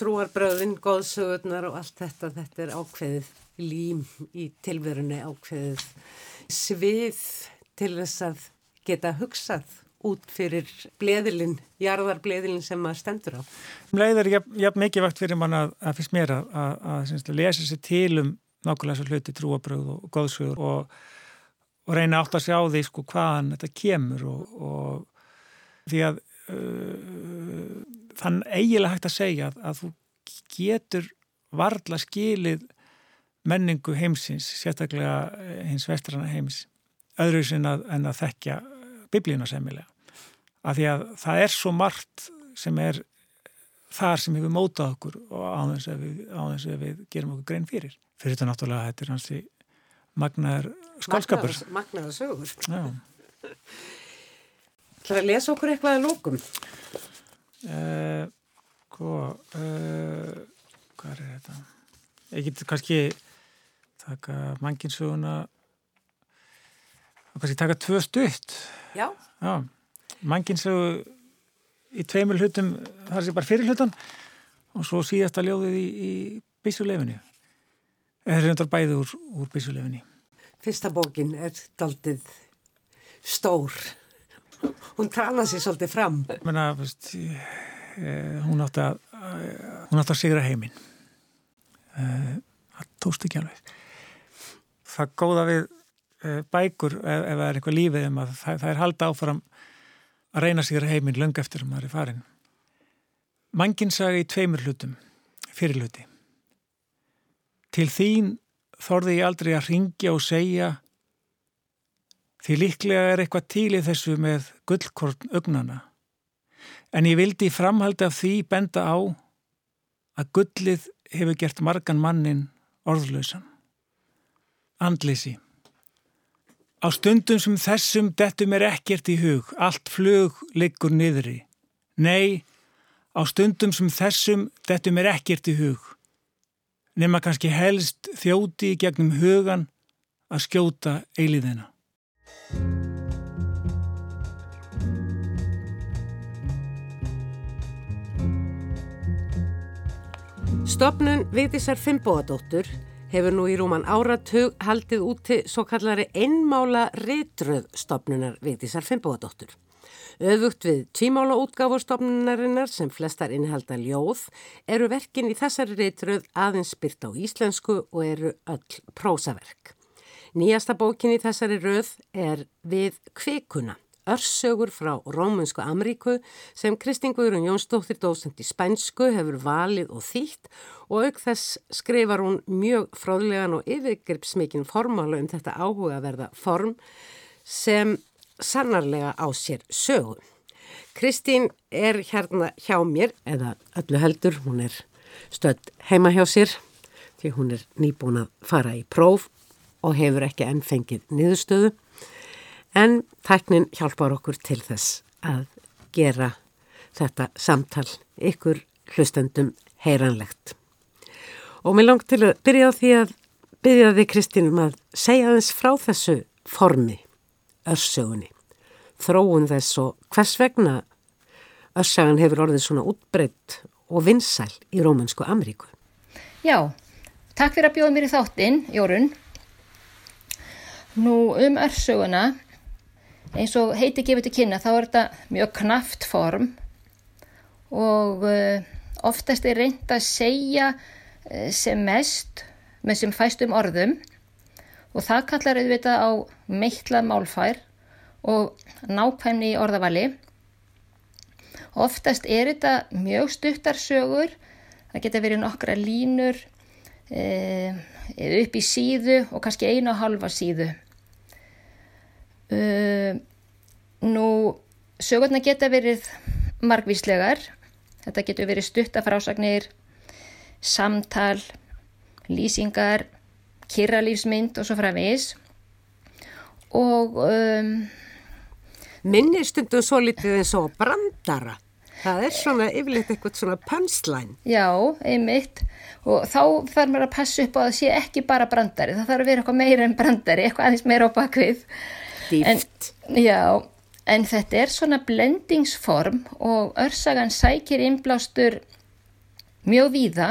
Trúarbröðin, góðsögurnar og allt þetta, þetta er ákveðið lím í tilverunni ákveðið svið til þess að geta hugsað út fyrir bleðilinn, jarðarbleðilinn sem maður stendur á. Leið er jafn, jafn mikið vakt fyrir mann að, að fyrst mér að, að, að lesa sér til um nákvæmlega svo hluti trúabröð og góðsögur og, og reyna átt að sjá því sko hvaðan þetta kemur og, og því að uh, þann eiginlega hægt að segja að þú getur varla skilið menningu heimsins, sérstaklega hins vestrana heims öðru sin að, en að þekkja biblíuna semmilega. Af því að það er svo margt sem er þar sem hefur mótað okkur og á þess að við, þess að við gerum okkur grein fyrir. Fyrir þetta náttúrulega þetta er hansi magnaður skálskapur. Magnaður sögur. Já. Það er að lesa okkur eitthvað að lókum. Uh, hvað uh, hvað er þetta? Ég get kannski taka manginsöguna og kannski taka tvö stutt já, já. mannginn svo í tveimur hlutum þar sé bara fyrir hlutan og svo síðasta ljóðið í, í bísulefinni eða er reyndar bæði úr, úr bísulefinni Fyrsta bókin er daldið stór hún trana sér svolítið fram Menna, veist, eh, hún átti að átti að sigra heiminn eh, það tóst ekki alveg það góða við Eh, bækur ef, ef það er eitthvað lífið um að það, það er halda áfram að reyna sig heiminn löng eftir að maður er farin. Mangin sagði í tveimur hlutum, fyrir hluti. Til þín þorði ég aldrei að ringja og segja því líklega er eitthvað til í þessu með gullkorn ögnana. En ég vildi framhaldi af því benda á að gullið hefur gert margan mannin orðlausan. andlisi. Á stundum sem þessum dettum er ekkert í hug, allt flug liggur niðri. Nei, á stundum sem þessum dettum er ekkert í hug. Nefna kannski helst þjóti gegnum hugan að skjóta eiliðina. Stopnun Vigdísar Fimboadóttur hefur nú í rúman áratug haldið úti svo kallari einmála ritröð stopnunar Vigdísar Fimboadóttur. Öfugt við tvímála útgáfustofnunarinnar sem flestar innhalda ljóð eru verkin í þessari ritröð aðeins byrt á íslensku og eru öll prósaverk. Nýjasta bókin í þessari röð er Við kvikuna örsögur frá Rómunsku Amríku sem Kristinguðurinn Jónsdóttir dósend í spænsku hefur valið og þýtt og auk þess skrifar hún mjög fráðlegan og yfirgripsmikinn formála um þetta áhugaverða form sem sannarlega á sér sögu. Kristín er hérna hjá mér, eða öllu heldur, hún er stödd heima hjá sér því hún er nýbúin að fara í próf og hefur ekki enn fengið niðurstöðu en tæknin hjálpar okkur til þess að gera þetta samtal ykkur hlustendum heyranlegt. Og mér langt til að byrja á því að byrja því Kristínum að segja þess frá þessu formi, örsögunni, þróun þess og hvers vegna örssagan hefur orðið svona útbreytt og vinsæl í Rómansku Ameríku. Já, takk fyrir að bjóða mér í þáttinn, Jórun. Nú um örsöguna eins og heiti gefið til kynna þá er þetta mjög knaft form og uh, oftast er reynd að segja uh, sem mest með sem fæstum orðum og það kallar auðvitað á meiklað málfær og nákvæmni í orðavali. Oftast er þetta mjög stuttarsögur, það geta verið nokkra línur uh, upp í síðu og kannski einu og halva síðu. Uh, nú, sögurna geta verið margvíslegar. Þetta getur verið stuttafrásagnir, samtal, lýsingar, kyrralífsmynd og svo framvís. Og... Um, Minni stundum svo litið eins og brandara. Það er svona yfirleitt eitthvað svona pönslæn. Já, einmitt. Og þá þarf maður að passa upp á að það sé ekki bara brandari. Það þarf að vera eitthvað meira en brandari, eitthvað aðeins meira á bakvið dýft. Já, en þetta er svona blendingsform og örsagan sækir innblástur mjög víða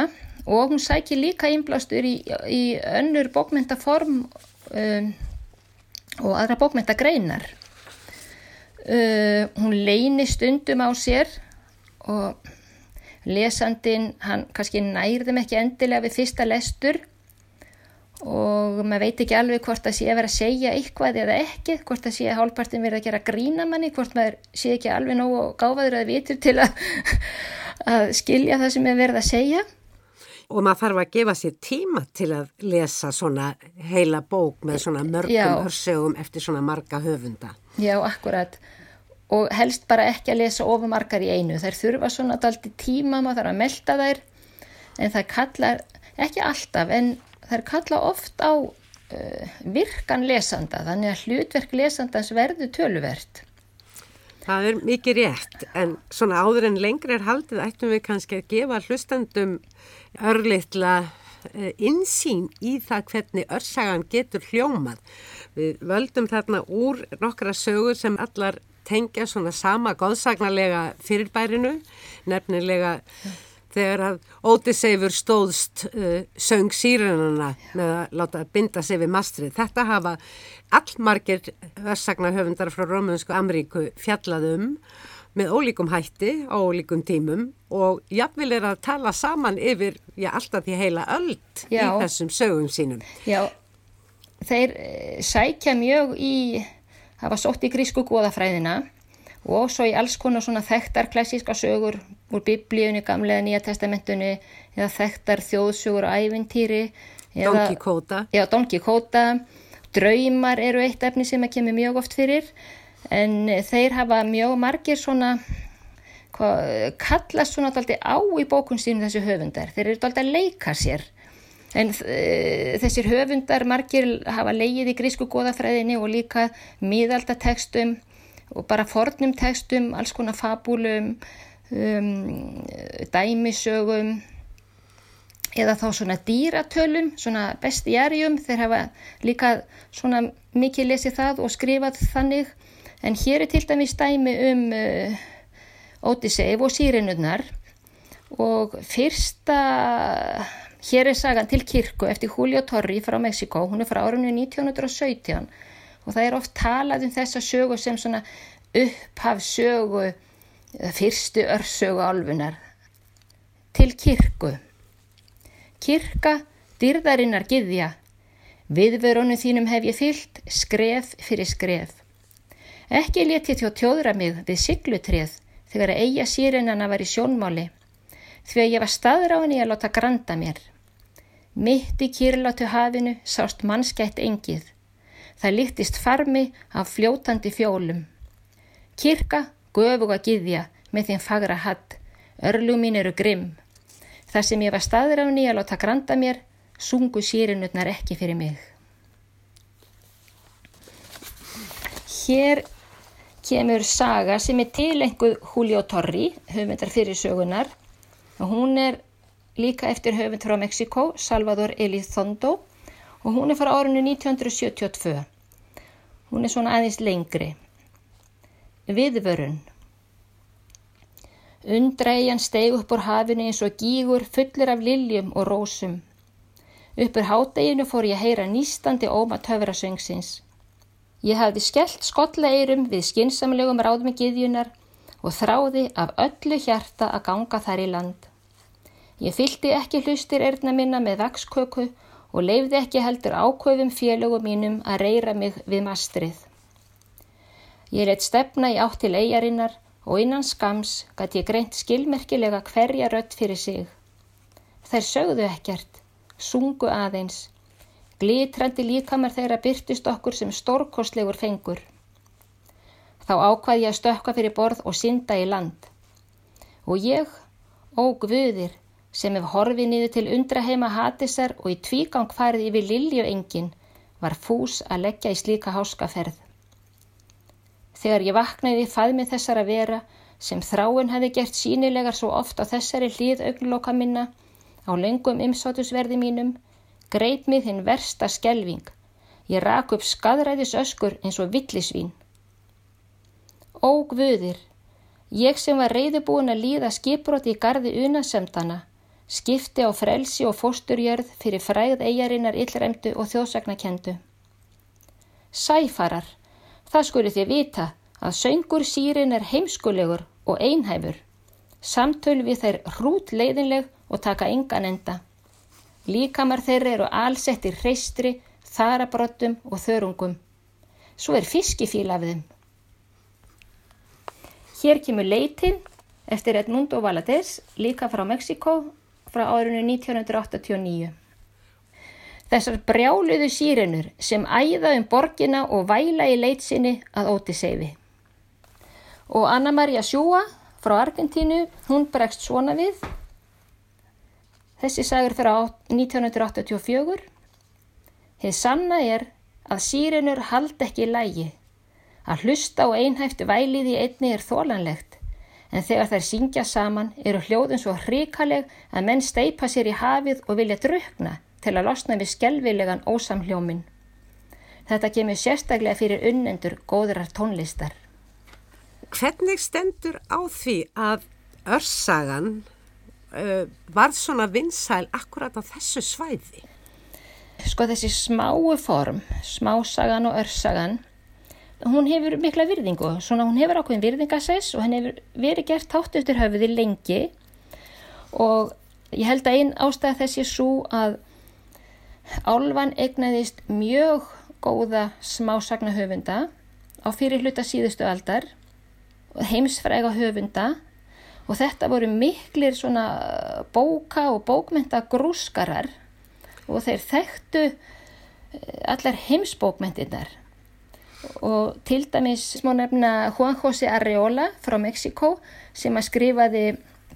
og hún sækir líka innblástur í, í önnur bókmyndaform um, og aðra bókmyndagreinar. Uh, hún leini stundum á sér og lesandin, hann kannski nærðum ekki endilega við fyrsta lestur og maður veit ekki alveg hvort það sé að vera að segja eitthvað eða ekki, hvort það sé að hálfpartin verið að gera grína manni, hvort maður sé ekki alveg nógu gáfaður að vitur til að, að skilja það sem er verið að segja. Og maður þarf að gefa sér tíma til að lesa svona heila bók með svona mörgum hörsögum eftir svona marga höfunda. Já, akkurat. Og helst bara ekki að lesa ofumarkar í einu. Þær þurfa svona dalti tíma, maður þarf að melda þær, en það kallar ekki alltaf, en þær kalla oft á uh, virkan lesanda þannig að hlutverk lesandans verður töluvert. Það er mikið rétt en svona áður en lengri er haldið ættum við kannski að gefa hlustandum örlittla uh, insýn í það hvernig örsagan getur hljómað. Við völdum þarna úr nokkra sögur sem allar tengja svona sama góðsagnarlega fyrirbærinu, nefnilega þegar að Ótiseifur stóðst uh, söng sírenuna með að láta binda sig við mastrið. Þetta hafa allmargir versagnarhöfundar frá Rómunsku Amríku fjallaðum með ólíkum hætti á ólíkum tímum og jafnvel er að tala saman yfir, já, alltaf því heila öll í þessum sögum sínum. Já, þeir eh, sækja mjög í, hafa sótt í grísku góðafræðina og svo í alls konar svona þekktar klassíska sögur úr biblíunni, gamlega nýja testamentunni eða þekktar þjóðsögur og ævintýri Don Quixote. Já, Don Quixote. Draumar eru eitt efni sem að kemur mjög oft fyrir en þeir hafa mjög margir svona kallast svona daldi á í bókun sínum þessu höfundar. Þeir eru daldi að leika sér En uh, þessir höfundar margir hafa leigið í grísku goðafræðinni og líka miðaldatekstum og bara fornum tekstum, alls konar fabúlum, um, dæmisögum eða þá svona dýratölum, svona bestiarjum, þeir hafa líka svona mikið lesið það og skrifað þannig. En hér er til dæmis dæmi um uh, Ótiseif og Sýrinurnar og fyrsta, hér er sagan til kirkku eftir Julio Torri frá Mexiko, hún er frá árunni 1917 og það er oft talað um þessa sögu sem svona upphaf sögu, fyrstu örsögu alfunar til kirkku. Kirka, dyrðarinnar giðja, viðverunum þínum hef ég fyllt, skref fyrir skref. Ekki leti þjó tjóðra mig við siglutrið þegar að eiga sírennana var í sjónmáli, því að ég var staður á henni að láta granda mér. Mitt í kýrlátu hafinu sást mannskætt engið, það líktist farmi af fljótandi fjólum. Kirka, göfug að giðja með þín fagra hatt, örlug mín eru grimm. Það sem ég var staður á henni að láta granda mér, sungu sírennutnar ekki fyrir mig. Hér kemur saga sem er tilenguð Julio Torri, höfundar fyrir sögunar hún er líka eftir höfund frá Mexiko, Salvador Elizondo og hún er frá árinu 1972. Hún er svona aðeins lengri. Viðvörun Undræjan steg upp úr hafinu eins og gígur fullur af liljum og rósum. Uppur hádeginu fór ég að heyra nýstandi óma töfrasöngsins. Ég hafði skellt skollaeirum við skinsamlegum ráðum giðjunar og þráði af öllu hjarta að ganga þar í land. Ég fylgdi ekki hlustir erðna minna með vaksköku og leifði ekki heldur ákvöfum félögum mínum að reyra mig við mastrið. Ég leitt stefna í átt til eigarinnar og innan skams gæti ég greint skilmerkilega hverja rött fyrir sig. Þær sögðu ekkert, sungu aðeins Glitrandi líkamar þeirra byrtist okkur sem stórkostlegur fengur. Þá ákvaði ég að stökka fyrir borð og synda í land. Og ég, ó guðir, sem hef horfið niður til undraheima hatisar og í tvígang farið yfir liljuengin, var fús að leggja í slíka háskaferð. Þegar ég vaknaði faðmið þessara vera, sem þráin hefði gert sínilegar svo oft á þessari hlýð augnloka minna, á lengum ymsátusverði mínum, greip mig hinn versta skelving. Ég rak upp skadræðis öskur eins og villisvín. Ó gvuðir, ég sem var reyðubúin að líða skipbroti í gardi unasemtana, skipti á frelsi og fósturjörð fyrir fræð eigarinnar illræmdu og þjóðsagnakendu. Sæfarar, það skuri þið vita að söngur sírin er heimskulegur og einhæfur. Samtöl við þær hrút leiðinleg og taka engan enda. Líkamar þeirri eru alsettir hreistri, þarabrottum og þörungum. Svo er fiskifíl af þeim. Hér kemur leitin eftir Edmundo Valadez, líka frá Mexiko, frá árinu 1989. Þessar brjáluðu sírenur sem æða um borgina og væla í leitsinni að óti seifi. Og Anna Maria Sjúa frá Argentínu, hún bregst svona við Þessi sagur fyrir 1984. Þið sanna er að sírenur hald ekki í lægi. Að hlusta á einhæftu vælið í einni er þólanlegt, en þegar þær syngja saman eru hljóðun svo hrikaleg að menn steipa sér í hafið og vilja drukna til að losna við skelvilegan ósamhljómin. Þetta kemur sérstaklega fyrir unnendur góðrar tónlistar. Hvernig stendur á því að örsagan uh, var svona vinsæl akkurat á þessu svæði? Sko þessi smáu form, smásagan og örsagan, hún hefur mikla virðingu, svona hún hefur ákveðin virðingasess og henn hefur verið gert hátt eftir höfuði lengi. Og ég held að einn ástæða þessi svo að Álvan egnaðist mjög góða smásagna höfunda á fyrir hluta síðustu aldar heimsfræga höfunda. Og þetta voru miklir svona bóka og bókmynda grúskarar og þeir þekktu eh, allar heimsbókmyndirnar og til dæmis smá nefna Juan José Arreola frá Mexiko sem að skrifaði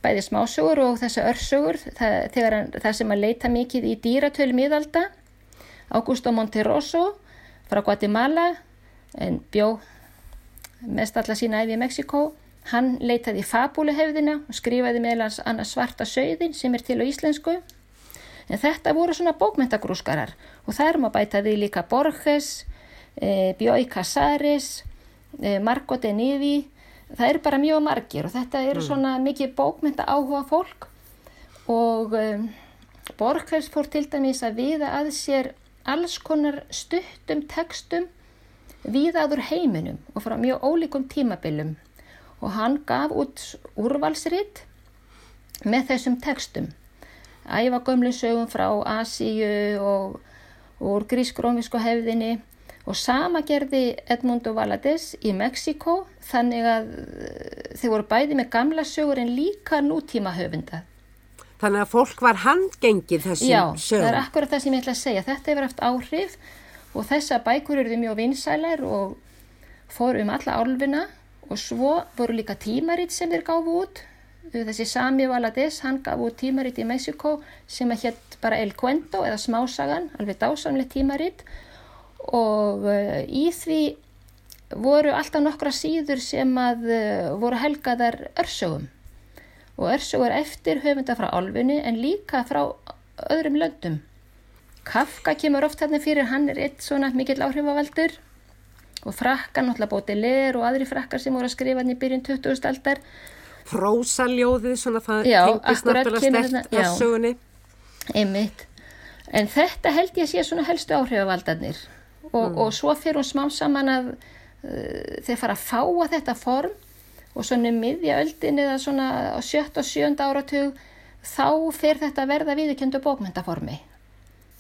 bæði smásögur og þessa örsögur það, hann, það sem að leita mikið í dýratölu miðalda. Augusto Monterroso frá Guatemala en bjó mest alla sína æfi í Mexiko hann leitaði í fabúlehefðina og skrifaði meðlans annars svarta sögðin sem er til á íslensku. En þetta voru svona bókmyndagrúskarar og er maður bætaði líka Borges e, Bjói Casares e, Marco de Nivi það eru bara mjög margir og þetta eru mm. svona mikið bókmynda áhuga fólk. Og um, Borges fór til dæmis að viða að sér alls konar stuttum tekstum viðaður heiminum og frá mjög ólíkum tímabilum. Og hann gaf út úrvalsritt með þessum tekstum æfa gömlu sögum frá Asíu og úr grísk-rómisku hefðinni og sama gerði Edmundo Valadez í Mexiko þannig að eh, þeir voru bæði með gamla sögur en líka nútíma höfunda. Þannig að fólk var handgengið þessum sögum. Já, það er akkurat það sem ég ætla að segja. Þetta hefur haft áhrif og þessa bækur eruði mjög vinsælar og fór um alla álfina og svo voru líka tímaritt sem þeir gáfu út. Þessi Sami Valadez, hann gaf út tímaritt í Mexiko sem að hétt bara El Cuento eða Smásagan, alveg dásamlega tímaritt og uh, í því voru alltaf nokkra síður sem að uh, voru helgaðar örsögum og örsögur eftir höfunda frá álfunni en líka frá öðrum löndum. Kafka kemur oft hérna fyrir, hann er eitt svona mikill áhrifavaldur og frakkan, náttúrulega bóti leir og aðri frakkar sem voru að skrifa hann í byrjun 20. aldar. Prósaljóðið, svona það tengist náttúrulega stert örsögunni. Einmitt. En þetta held ég að sé svona helstu áhrifavaldarnir og, mm. og svo fyrir hún smá saman að uh, þeir fara að fáa þetta form og svona miðja öldin eða svona á sjött og sjönda áratug þá fyrir þetta verða viðkjöndu bókmyndaformi.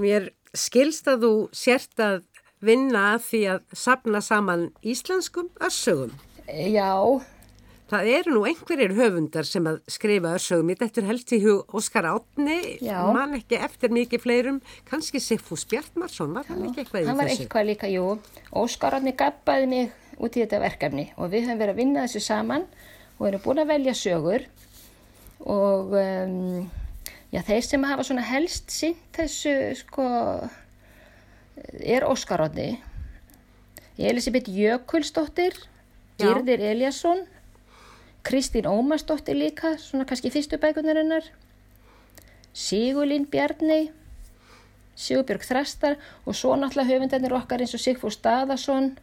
Mér skilst að þú sért að vinna að því að sapna saman íslenskum össugum. Já, Það eru nú einhverjir höfundar sem að skrifa örsögum. Í þetta helst í hug Óskar Átni, mann ekki eftir mikið fleirum, kannski Siffús Bjartmarsson, var hann ekki eitthvað í þessu? Hann var eitthvað líka, jú. Óskar Átni gappaði mig út í þetta verkefni og við höfum verið að vinna þessu saman og erum búin að velja sögur. Og um, já, þeir sem hafa svona helst sínt þessu, sko, er Óskar Átni, Elisabeth Jökulsdóttir, Girðir Eliasson, Kristín Ómarsdóttir líka, svona kannski fyrstu bækunar hennar, Sigurlín Bjarni, Sigurbjörg Þrastar og svo náttúrulega höfundarnir okkar eins og Sigfúr Staðarsson,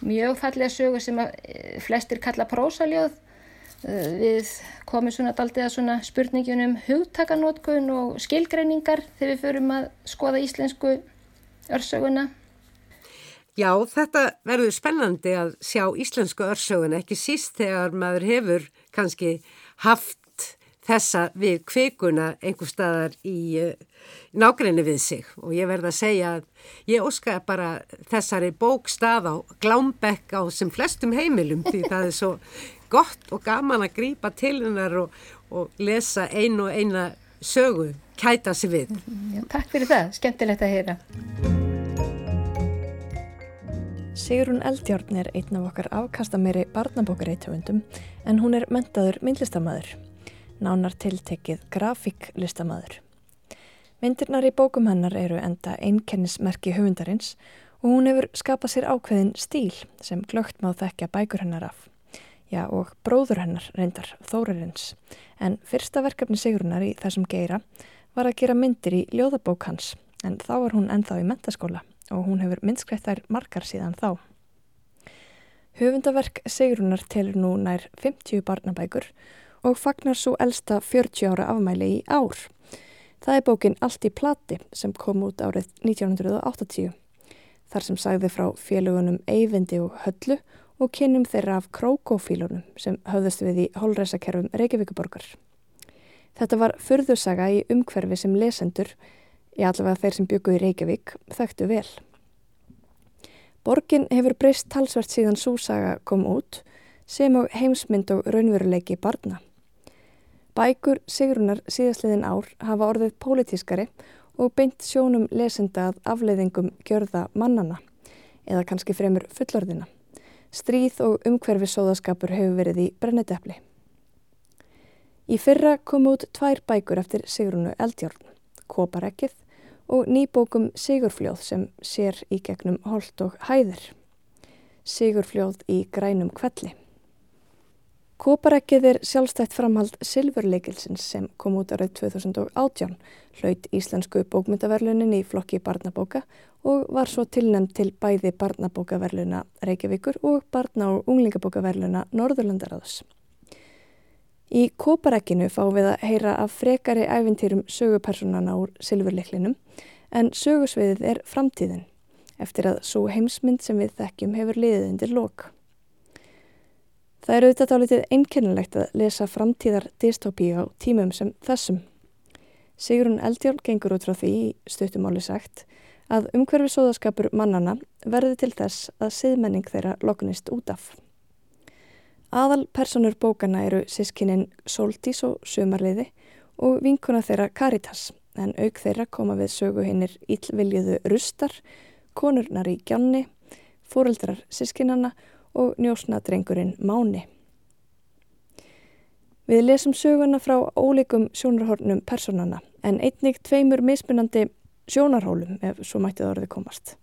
mjög fallega sögur sem eh, flestir kalla prósaljóð. Eh, við komum svona daldið að svona spurningjunum hugtakanótkun og skilgreiningar þegar við förum að skoða íslensku örsöguna. Já, þetta verður spennandi að sjá íslensku örsögun, ekki síst þegar maður hefur kannski haft þessa við kvikuna einhver staðar í uh, nákrenni við sig og ég verða að segja að ég óska bara þessari bókstað á glámbekk á sem flestum heimilum því það er svo gott og gaman að grýpa til hennar og, og lesa einu og eina sögu, kæta sig við. Já, takk fyrir það, skemmtilegt að heyra. Sigrun Eldjárn er einn af okkar afkastameri barnabókareitöfundum en hún er mentaður myndlistamæður, nánar tiltekið grafíklistamæður. Myndirnar í bókum hennar eru enda einkennismerki höfundarins og hún hefur skapað sér ákveðin stíl sem glögt má þekkja bækur hennar af. Já og bróður hennar reyndar Þórarins en fyrsta verkefni Sigrunar í þessum geira var að gera myndir í ljóðabók hans en þá var hún ennþá í mentaskóla og hún hefur minnskreitt þær margar síðan þá. Höfundaverk Sigrunar telur nú nær 50 barnabækur og fagnar svo elsta 40 ára afmæli í ár. Það er bókin Allt í plati sem kom út árið 1980. Þar sem sagði frá félugunum Eyvindi og Höllu og kynum þeirra af krókófílunum sem höfðast við í holreisakerfum Reykjavíkuborgar. Þetta var förðusaga í umhverfi sem lesendur í allavega þeir sem byggu í Reykjavík, þekktu vel. Borgin hefur breyst talsvert síðan súsaga kom út sem á heimsmynd og raunveruleiki barna. Bækur Sigrunar síðastliðin ár hafa orðið pólitískari og beint sjónum lesenda að afleiðingum gjörða mannana eða kannski fremur fullorðina. Stríð og umhverfi sóðaskapur hefur verið í brennetepli. Í fyrra kom út tvær bækur eftir Sigrunu Eldjórn, Koparekkið og nýbókum Sigurfljóð sem sér í gegnum Holt og Hæðir. Sigurfljóð í grænum kvelli. Kóparekkið er sjálfstætt framhald Silfurleikilsins sem kom út árið 2018, hlaut Íslensku bókmyndaverlunin í flokki barnabóka og var svo tilnæmt til bæði barnabókaverluna Reykjavíkur og barna- og unglingabókaverluna Norðurlandaráðs. Í Kóparekkinu fáum við að heyra af frekari æfintýrum sögupersonana úr Silfurleiklinum en sögusviðið er framtíðin eftir að svo heimsmynd sem við þekkjum hefur liðið undir lok. Það er auðvitað álitið einkennilegt að lesa framtíðar dystopíu á tímum sem þessum. Sigrun Eldjálf gengur út frá því í stuttumáli sagt að umhverfi sóðaskapur mannana verði til þess að siðmenning þeirra loknist út af. Aðal personur bókana eru sískininn Soltís og Sumarliði og vinkuna þeirra Caritas en auk þeirra koma við sögu hinnir íllviljuðu rustar, konurnar í gjanni, fóreldrar sískinana og njósnadrengurinn Máni. Við lesum söguna frá ólíkum sjónarhornum personana en einnig tveimur mismunandi sjónarhólum ef svo mættið orði komast.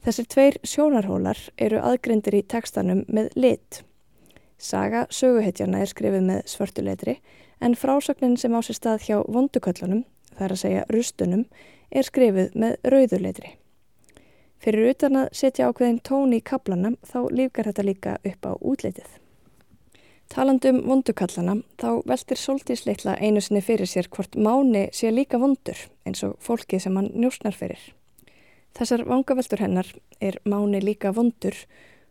Þessir tveir sjónarhólar eru aðgrindir í tekstanum með lit. Saga söguhetjana er skrifið með svörtuleitri en frásögnin sem á sér stað hjá vonduköllunum, það er að segja rustunum, er skrifið með rauðuleitri. Fyrir utan að setja ákveðin tón í kaplana þá lífgar þetta líka upp á útleitið. Talandum vondukallana þá veltir Soltísleitla einu sinni fyrir sér hvort máni sé líka vondur eins og fólkið sem hann njósnar fyrir. Þessar vangaveltur hennar er máni líka vondur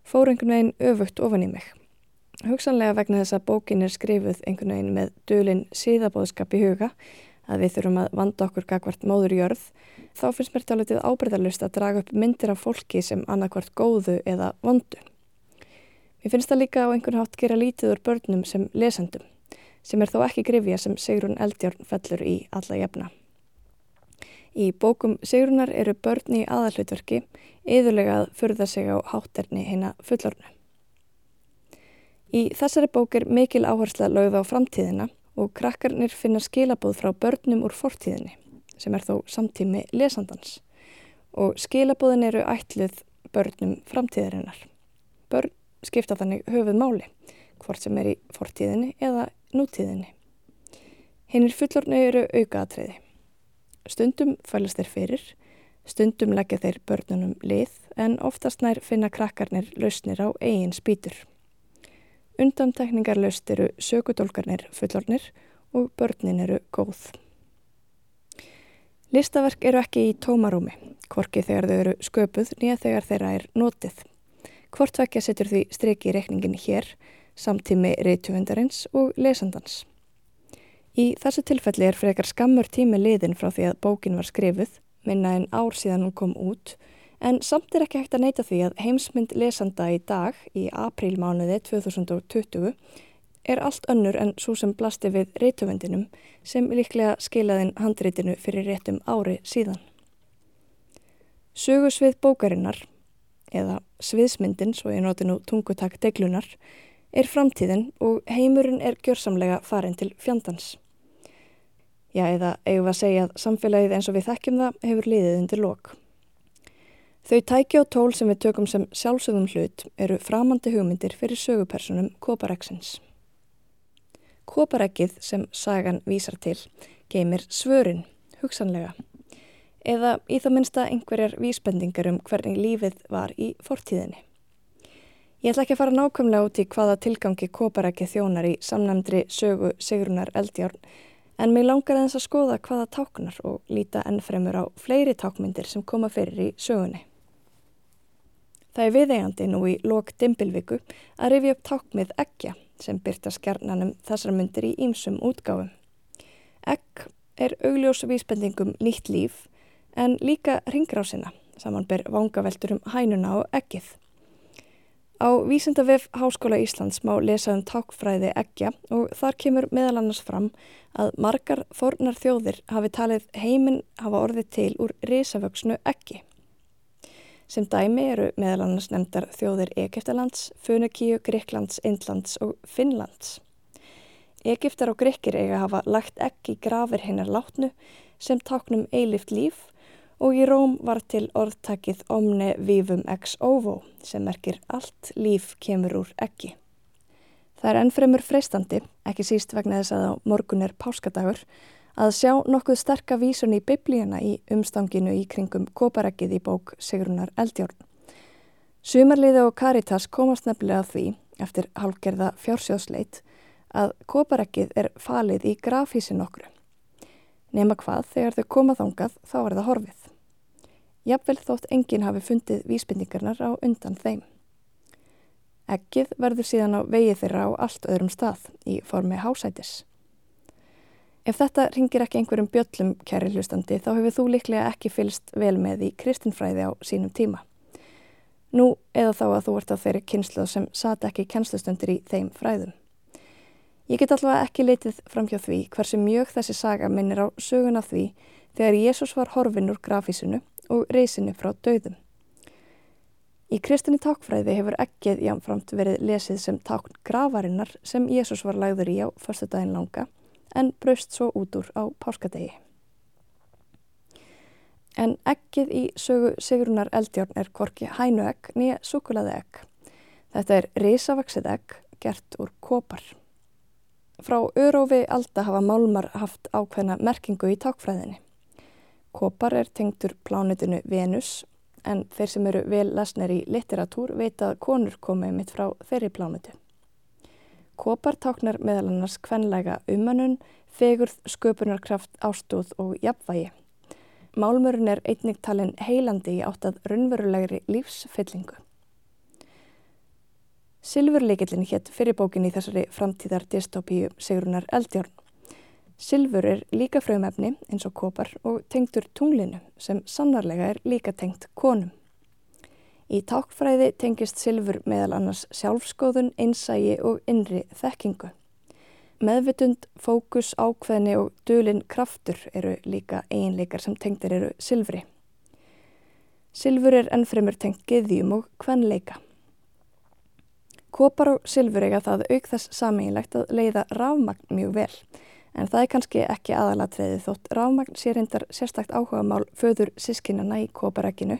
fór einhvern veginn öfugt ofan í mig. Hugsanlega vegna þess að bókin er skrifuð einhvern veginn með dölin síðabóðskap í huga að við þurfum að vanda okkur gagvart móður jörð, þá finnst mér tálitið ábreyðalust að draga upp myndir af fólki sem annarkvart góðu eða vondu. Mér finnst það líka á einhvern hátt gera lítið úr börnum sem lesendum, sem er þó ekki grifja sem Sigrun Eldjórn fellur í alla jefna. Í bókum Sigrunar eru börn í aðalhutverki yðurlega að furða sig á hátterni hinn að fullornu. Í þessari bók er mikil áhersla lögð á framtíðina og krakkarnir finna skilabóð frá börnum úr fortíðinni sem er þó samtími lesandans og skilabóðin eru ætluð börnum framtíðarinnar. Börn skipta þannig höfuð máli hvort sem er í fortíðinni eða nútíðinni. Hinnir fullornu eru aukaðatriði. Stundum fælast þeir fyrir, stundum leggja þeir börnunum lið en oftast nær finna krakkarnir lausnir á eigin spýtur. Undantekningarlaust eru sökudólkarnir fullornir og börnin eru góð. Listaverk eru ekki í tómarúmi, hvorki þegar þau eru sköpuð nýja þegar þeirra er notið. Hvort vekja setur því streki í rekningin hér, samtími reytuvendarins og lesandans. Í þessu tilfelli er frekar skammur tími liðin frá því að bókin var skrifuð, minna en ár síðan hún kom út, En samt er ekki hægt að neyta því að heimsmynd lesanda í dag, í aprílmánuði 2020, er allt önnur en svo sem blasti við reytuvendinum sem líklega skilaðin handreitinu fyrir réttum ári síðan. Sögusvið bókarinnar, eða sviðsmyndin, svo ég noti nú tungutak deglunar, er framtíðin og heimurinn er gjörsamlega farin til fjandans. Já, eða eigum við að segja að samfélagið eins og við þekkjum það hefur liðið undir lok. Þau tæki og tól sem við tökum sem sjálfsögðum hlut eru framandi hugmyndir fyrir sögupersonum Kopareksins. Koparekkið sem sagan vísar til geymir svörin, hugsanlega, eða í það minnsta einhverjar vísbendingar um hvernig lífið var í fortíðinni. Ég ætla ekki að fara nákvæmlega út í hvaða tilgangi Koparekkið þjónar í samnæmdri sögu Sigrunar Eldjárn en mér langar eins að skoða hvaða táknar og líta ennfremur á fleiri tákmyndir sem koma fyrir í sögunni. Það er viðeigandi nú í lok dimbilviku að rifja upp tákmið eggja sem byrta skjarnanum þessar myndir í ímsum útgáfum. Egg er augljós vísbendingum nýtt líf en líka ringrásina saman ber vangaveltur um hænuna og eggið. Á Vísindavef Háskóla Íslands má lesa um tákfræði eggja og þar kemur meðal annars fram að margar fornar þjóðir hafi talið heiminn hafa orðið til úr risavöksnu eggi. Sem dæmi eru meðal annars nefndar þjóðir Egeftalands, Funakíu, Greiklands, Indlands og Finnlands. Egiptar og grekkir eiga hafa lagt ekki grafir hinnar látnu sem táknum eilift líf og í Róm var til orðtakið omne vivum ex ovo sem merkir allt líf kemur úr ekki. Það er ennfremur freistandi, ekki síst vegna þess að á morgun er páskadagur, að sjá nokkuð sterka vísun í biblíuna í umstanginu í kringum kopareggið í bók Sigrunar Eldjórn. Sumarliði og Caritas komast nefnilega því, eftir halgerða fjársjóðsleit, að kopareggið er falið í grafísin okkur. Nema hvað, þegar þau komað þangað, þá er það horfið. Jafnvel þótt enginn hafi fundið vísbindingarnar á undan þeim. Ekkið verður síðan á vegið þeirra á allt öðrum stað í formi hásætis. Ef þetta ringir ekki einhverjum bjöllum, kæri hlustandi, þá hefur þú líklega ekki fylst vel með í kristinfræði á sínum tíma. Nú eða þá að þú ert að þeirri kynslu sem sata ekki kjenslustundir í þeim fræðum. Ég get allavega ekki litið fram hjá því hversu mjög þessi saga minnir á söguna því þegar Jésús var horfin úr grafísinu og reysinu frá döðum. Í kristinni tákfræði hefur ekkið jámframt verið lesið sem tákn gravarinnar sem Jésús var lagður í á förstu daginn langa en braust svo út úr á páskadegi. En ekkið í sögu Sigrunar Eldjórn er korki hænu egg nýja sukulaði egg. Þetta er risavaksið egg gert úr kopar. Frá örófi alda hafa málmar haft ákveðna merkingu í tákfræðinni. Kopar er tengtur plánutinu Venus en þeir sem eru vel lesnir í litteratúr veit að konur komið mitt frá þeirri plánutu. Kopar táknar meðal annars kvenlega umanun, fegurð, sköpunarkraft, ástóð og jafnvægi. Málmurinn er einnig talin heilandi í áttað raunverulegri lífsfyllingu. Silfurleikillin hétt fyrir bókin í þessari framtíðar dystopíu Sigrunar Eldjórn. Silfur er líka fröðumefni eins og kopar og tengtur tunglinu sem sannarlega er líka tengt konum. Í tákfræði tengist silfur meðal annars sjálfskoðun, einsægi og innri þekkingu. Meðvitund, fókus, ákveðni og dölin kraftur eru líka eiginleikar sem tengtir eru silfri. Silfur er ennfremur tengt geðjum og kvenleika. Kopar og silfur eiga það auk þess sameinlegt að leiða ráfmagn mjög vel en það er kannski ekki aðalatriði þótt ráfmagn sé reyndar sérstakt áhuga mál föður sískinana í koparækinu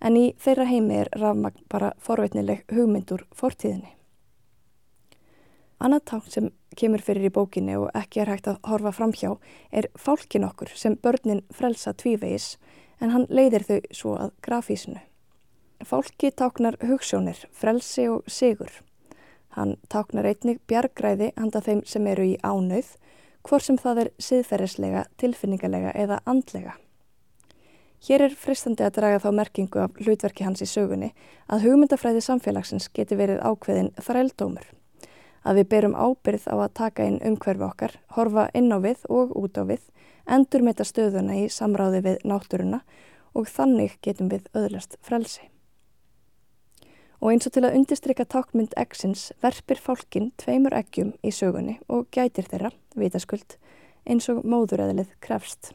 en í þeirra heimi er ráfmagn bara forveitnileg hugmyndur fortíðinni. Annað tán sem kemur fyrir í bókinni og ekki er hægt að horfa fram hjá er fálkin okkur sem börnin frelsa tvívegis en hann leiðir þau svo að grafísinu. Fálki táknar hugssjónir, frelsi og sigur. Hann táknar einnig bjargræði handa þeim sem eru í ánauð, hvort sem það er siðferðislega, tilfinningalega eða andlega. Hér er fristandi að draga þá merkingu af hlutverki hans í sögunni að hugmyndafræði samfélagsins geti verið ákveðin þrældómur. Að við berum ábyrð á að taka inn umhverfi okkar, horfa inn á við og út á við, endur meita stöðuna í samráði við náttúruna og þannig getum við öðlast frelsi og eins og til að undistrykka tákmynd X-ins verpir fólkin tveimur eggjum í sögunni og gætir þeirra, vitaskuld, eins og móðuræðilið krefst.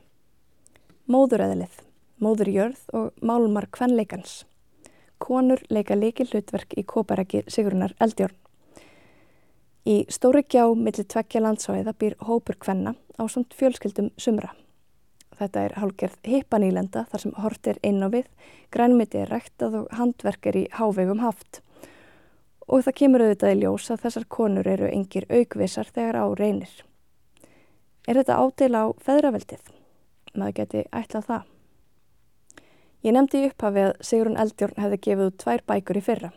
Móðuræðilið, móðurjörð og málmar kvenleikans. Konur leika leikil hlutverk í kóparæki Sigrunar Eldjórn. Í stóri gjá millir tveggja landsvæða býr hópur kvenna á samt fjölskyldum sumra. Þetta er hálgerð heipanýlenda þar sem hort er inn á við, grænmiti er ræktað og handverk er í hávegum haft. Og það kemur auðvitað í ljós að þessar konur eru yngir aukvisar þegar á reynir. Er þetta ádela á feðraveldið? Maður geti ætlað það. Ég nefndi í upphafi að Sigrun Eldjórn hefði gefið út tvær bækur í fyrra.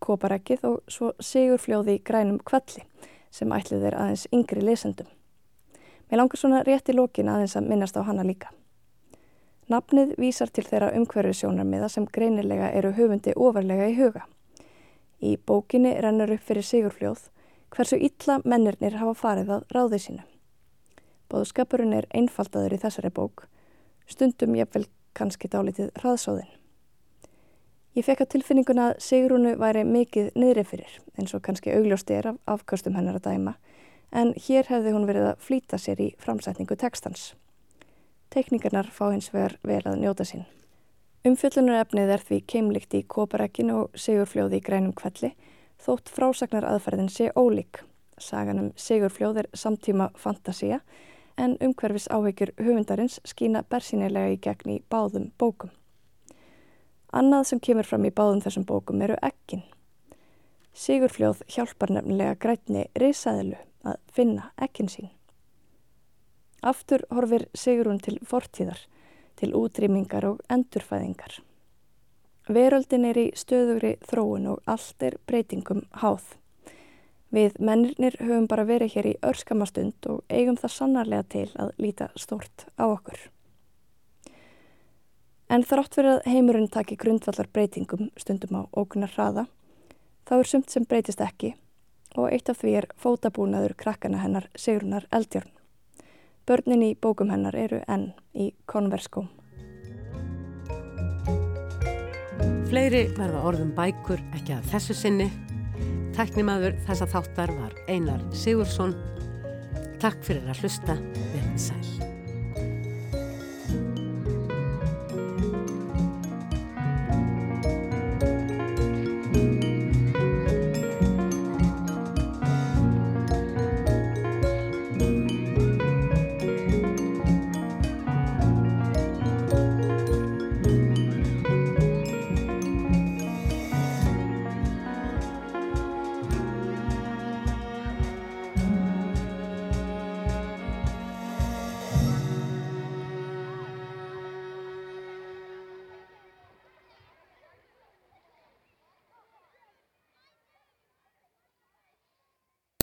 Koparækið og svo Sigurfljóði grænum kvalli sem ætlið er aðeins yngri lesendum. Mér langar svona rétt í lókin aðeins að minnast á hana líka. Nafnið vísar til þeirra umhverfisjónarmiða sem greinilega eru höfundi ofarlega í huga. Í bókinni rennur upp fyrir sigurfljóð hversu illa mennirnir hafa farið að ráði sínu. Bóðskapurinn er einfaldaður í þessari bók, stundum ég vel kannski dálitið hraðsóðin. Ég fekk að tilfinninguna að Sigrúnu væri mikið niðri fyrir, eins og kannski augljósti er af afkastum hennar að dæma, en hér hefði hún verið að flýta sér í framsetningu tekstans. Tekníkarnar fá hins vegar vel að njóta sín. Umfjöllunarefnið er því keimlikt í kóparækinu og segurfljóði í grænum kvelli þótt frásagnar aðferðin sé ólík. Sagan um Sigurfljóð er samtíma fantasia en umhverfis áhyggjur höfundarins skína bersýnilega í gegn í báðum bókum. Annað sem kemur fram í báðum þessum bókum eru ekkin. Sigurfljóð hjálpar nefnilega grætni reysaðilu að finna ekkin sín. Aftur horfir Sigrun til fortíðar, til útrýmingar og endurfæðingar. Veröldin er í stöðugri þróun og allt er breytingum háð. Við mennirnir höfum bara verið hér í örskamastund og eigum það sannarlega til að líta stort á okkur. En þrátt fyrir að heimurinn taki grundvallar breytingum stundum á ókunar hraða, þá er sumt sem breytist ekki og eitt af því er fótabúnaður krakkana hennar Sigrunar Eldjörn. Börnin í bókum hennar eru enn í konverskóm. Fleiri verða orðum bækur ekki að þessu sinni. Teknimaður þessa þáttar var Einar Sigursson. Takk fyrir að hlusta. Verðið sæl.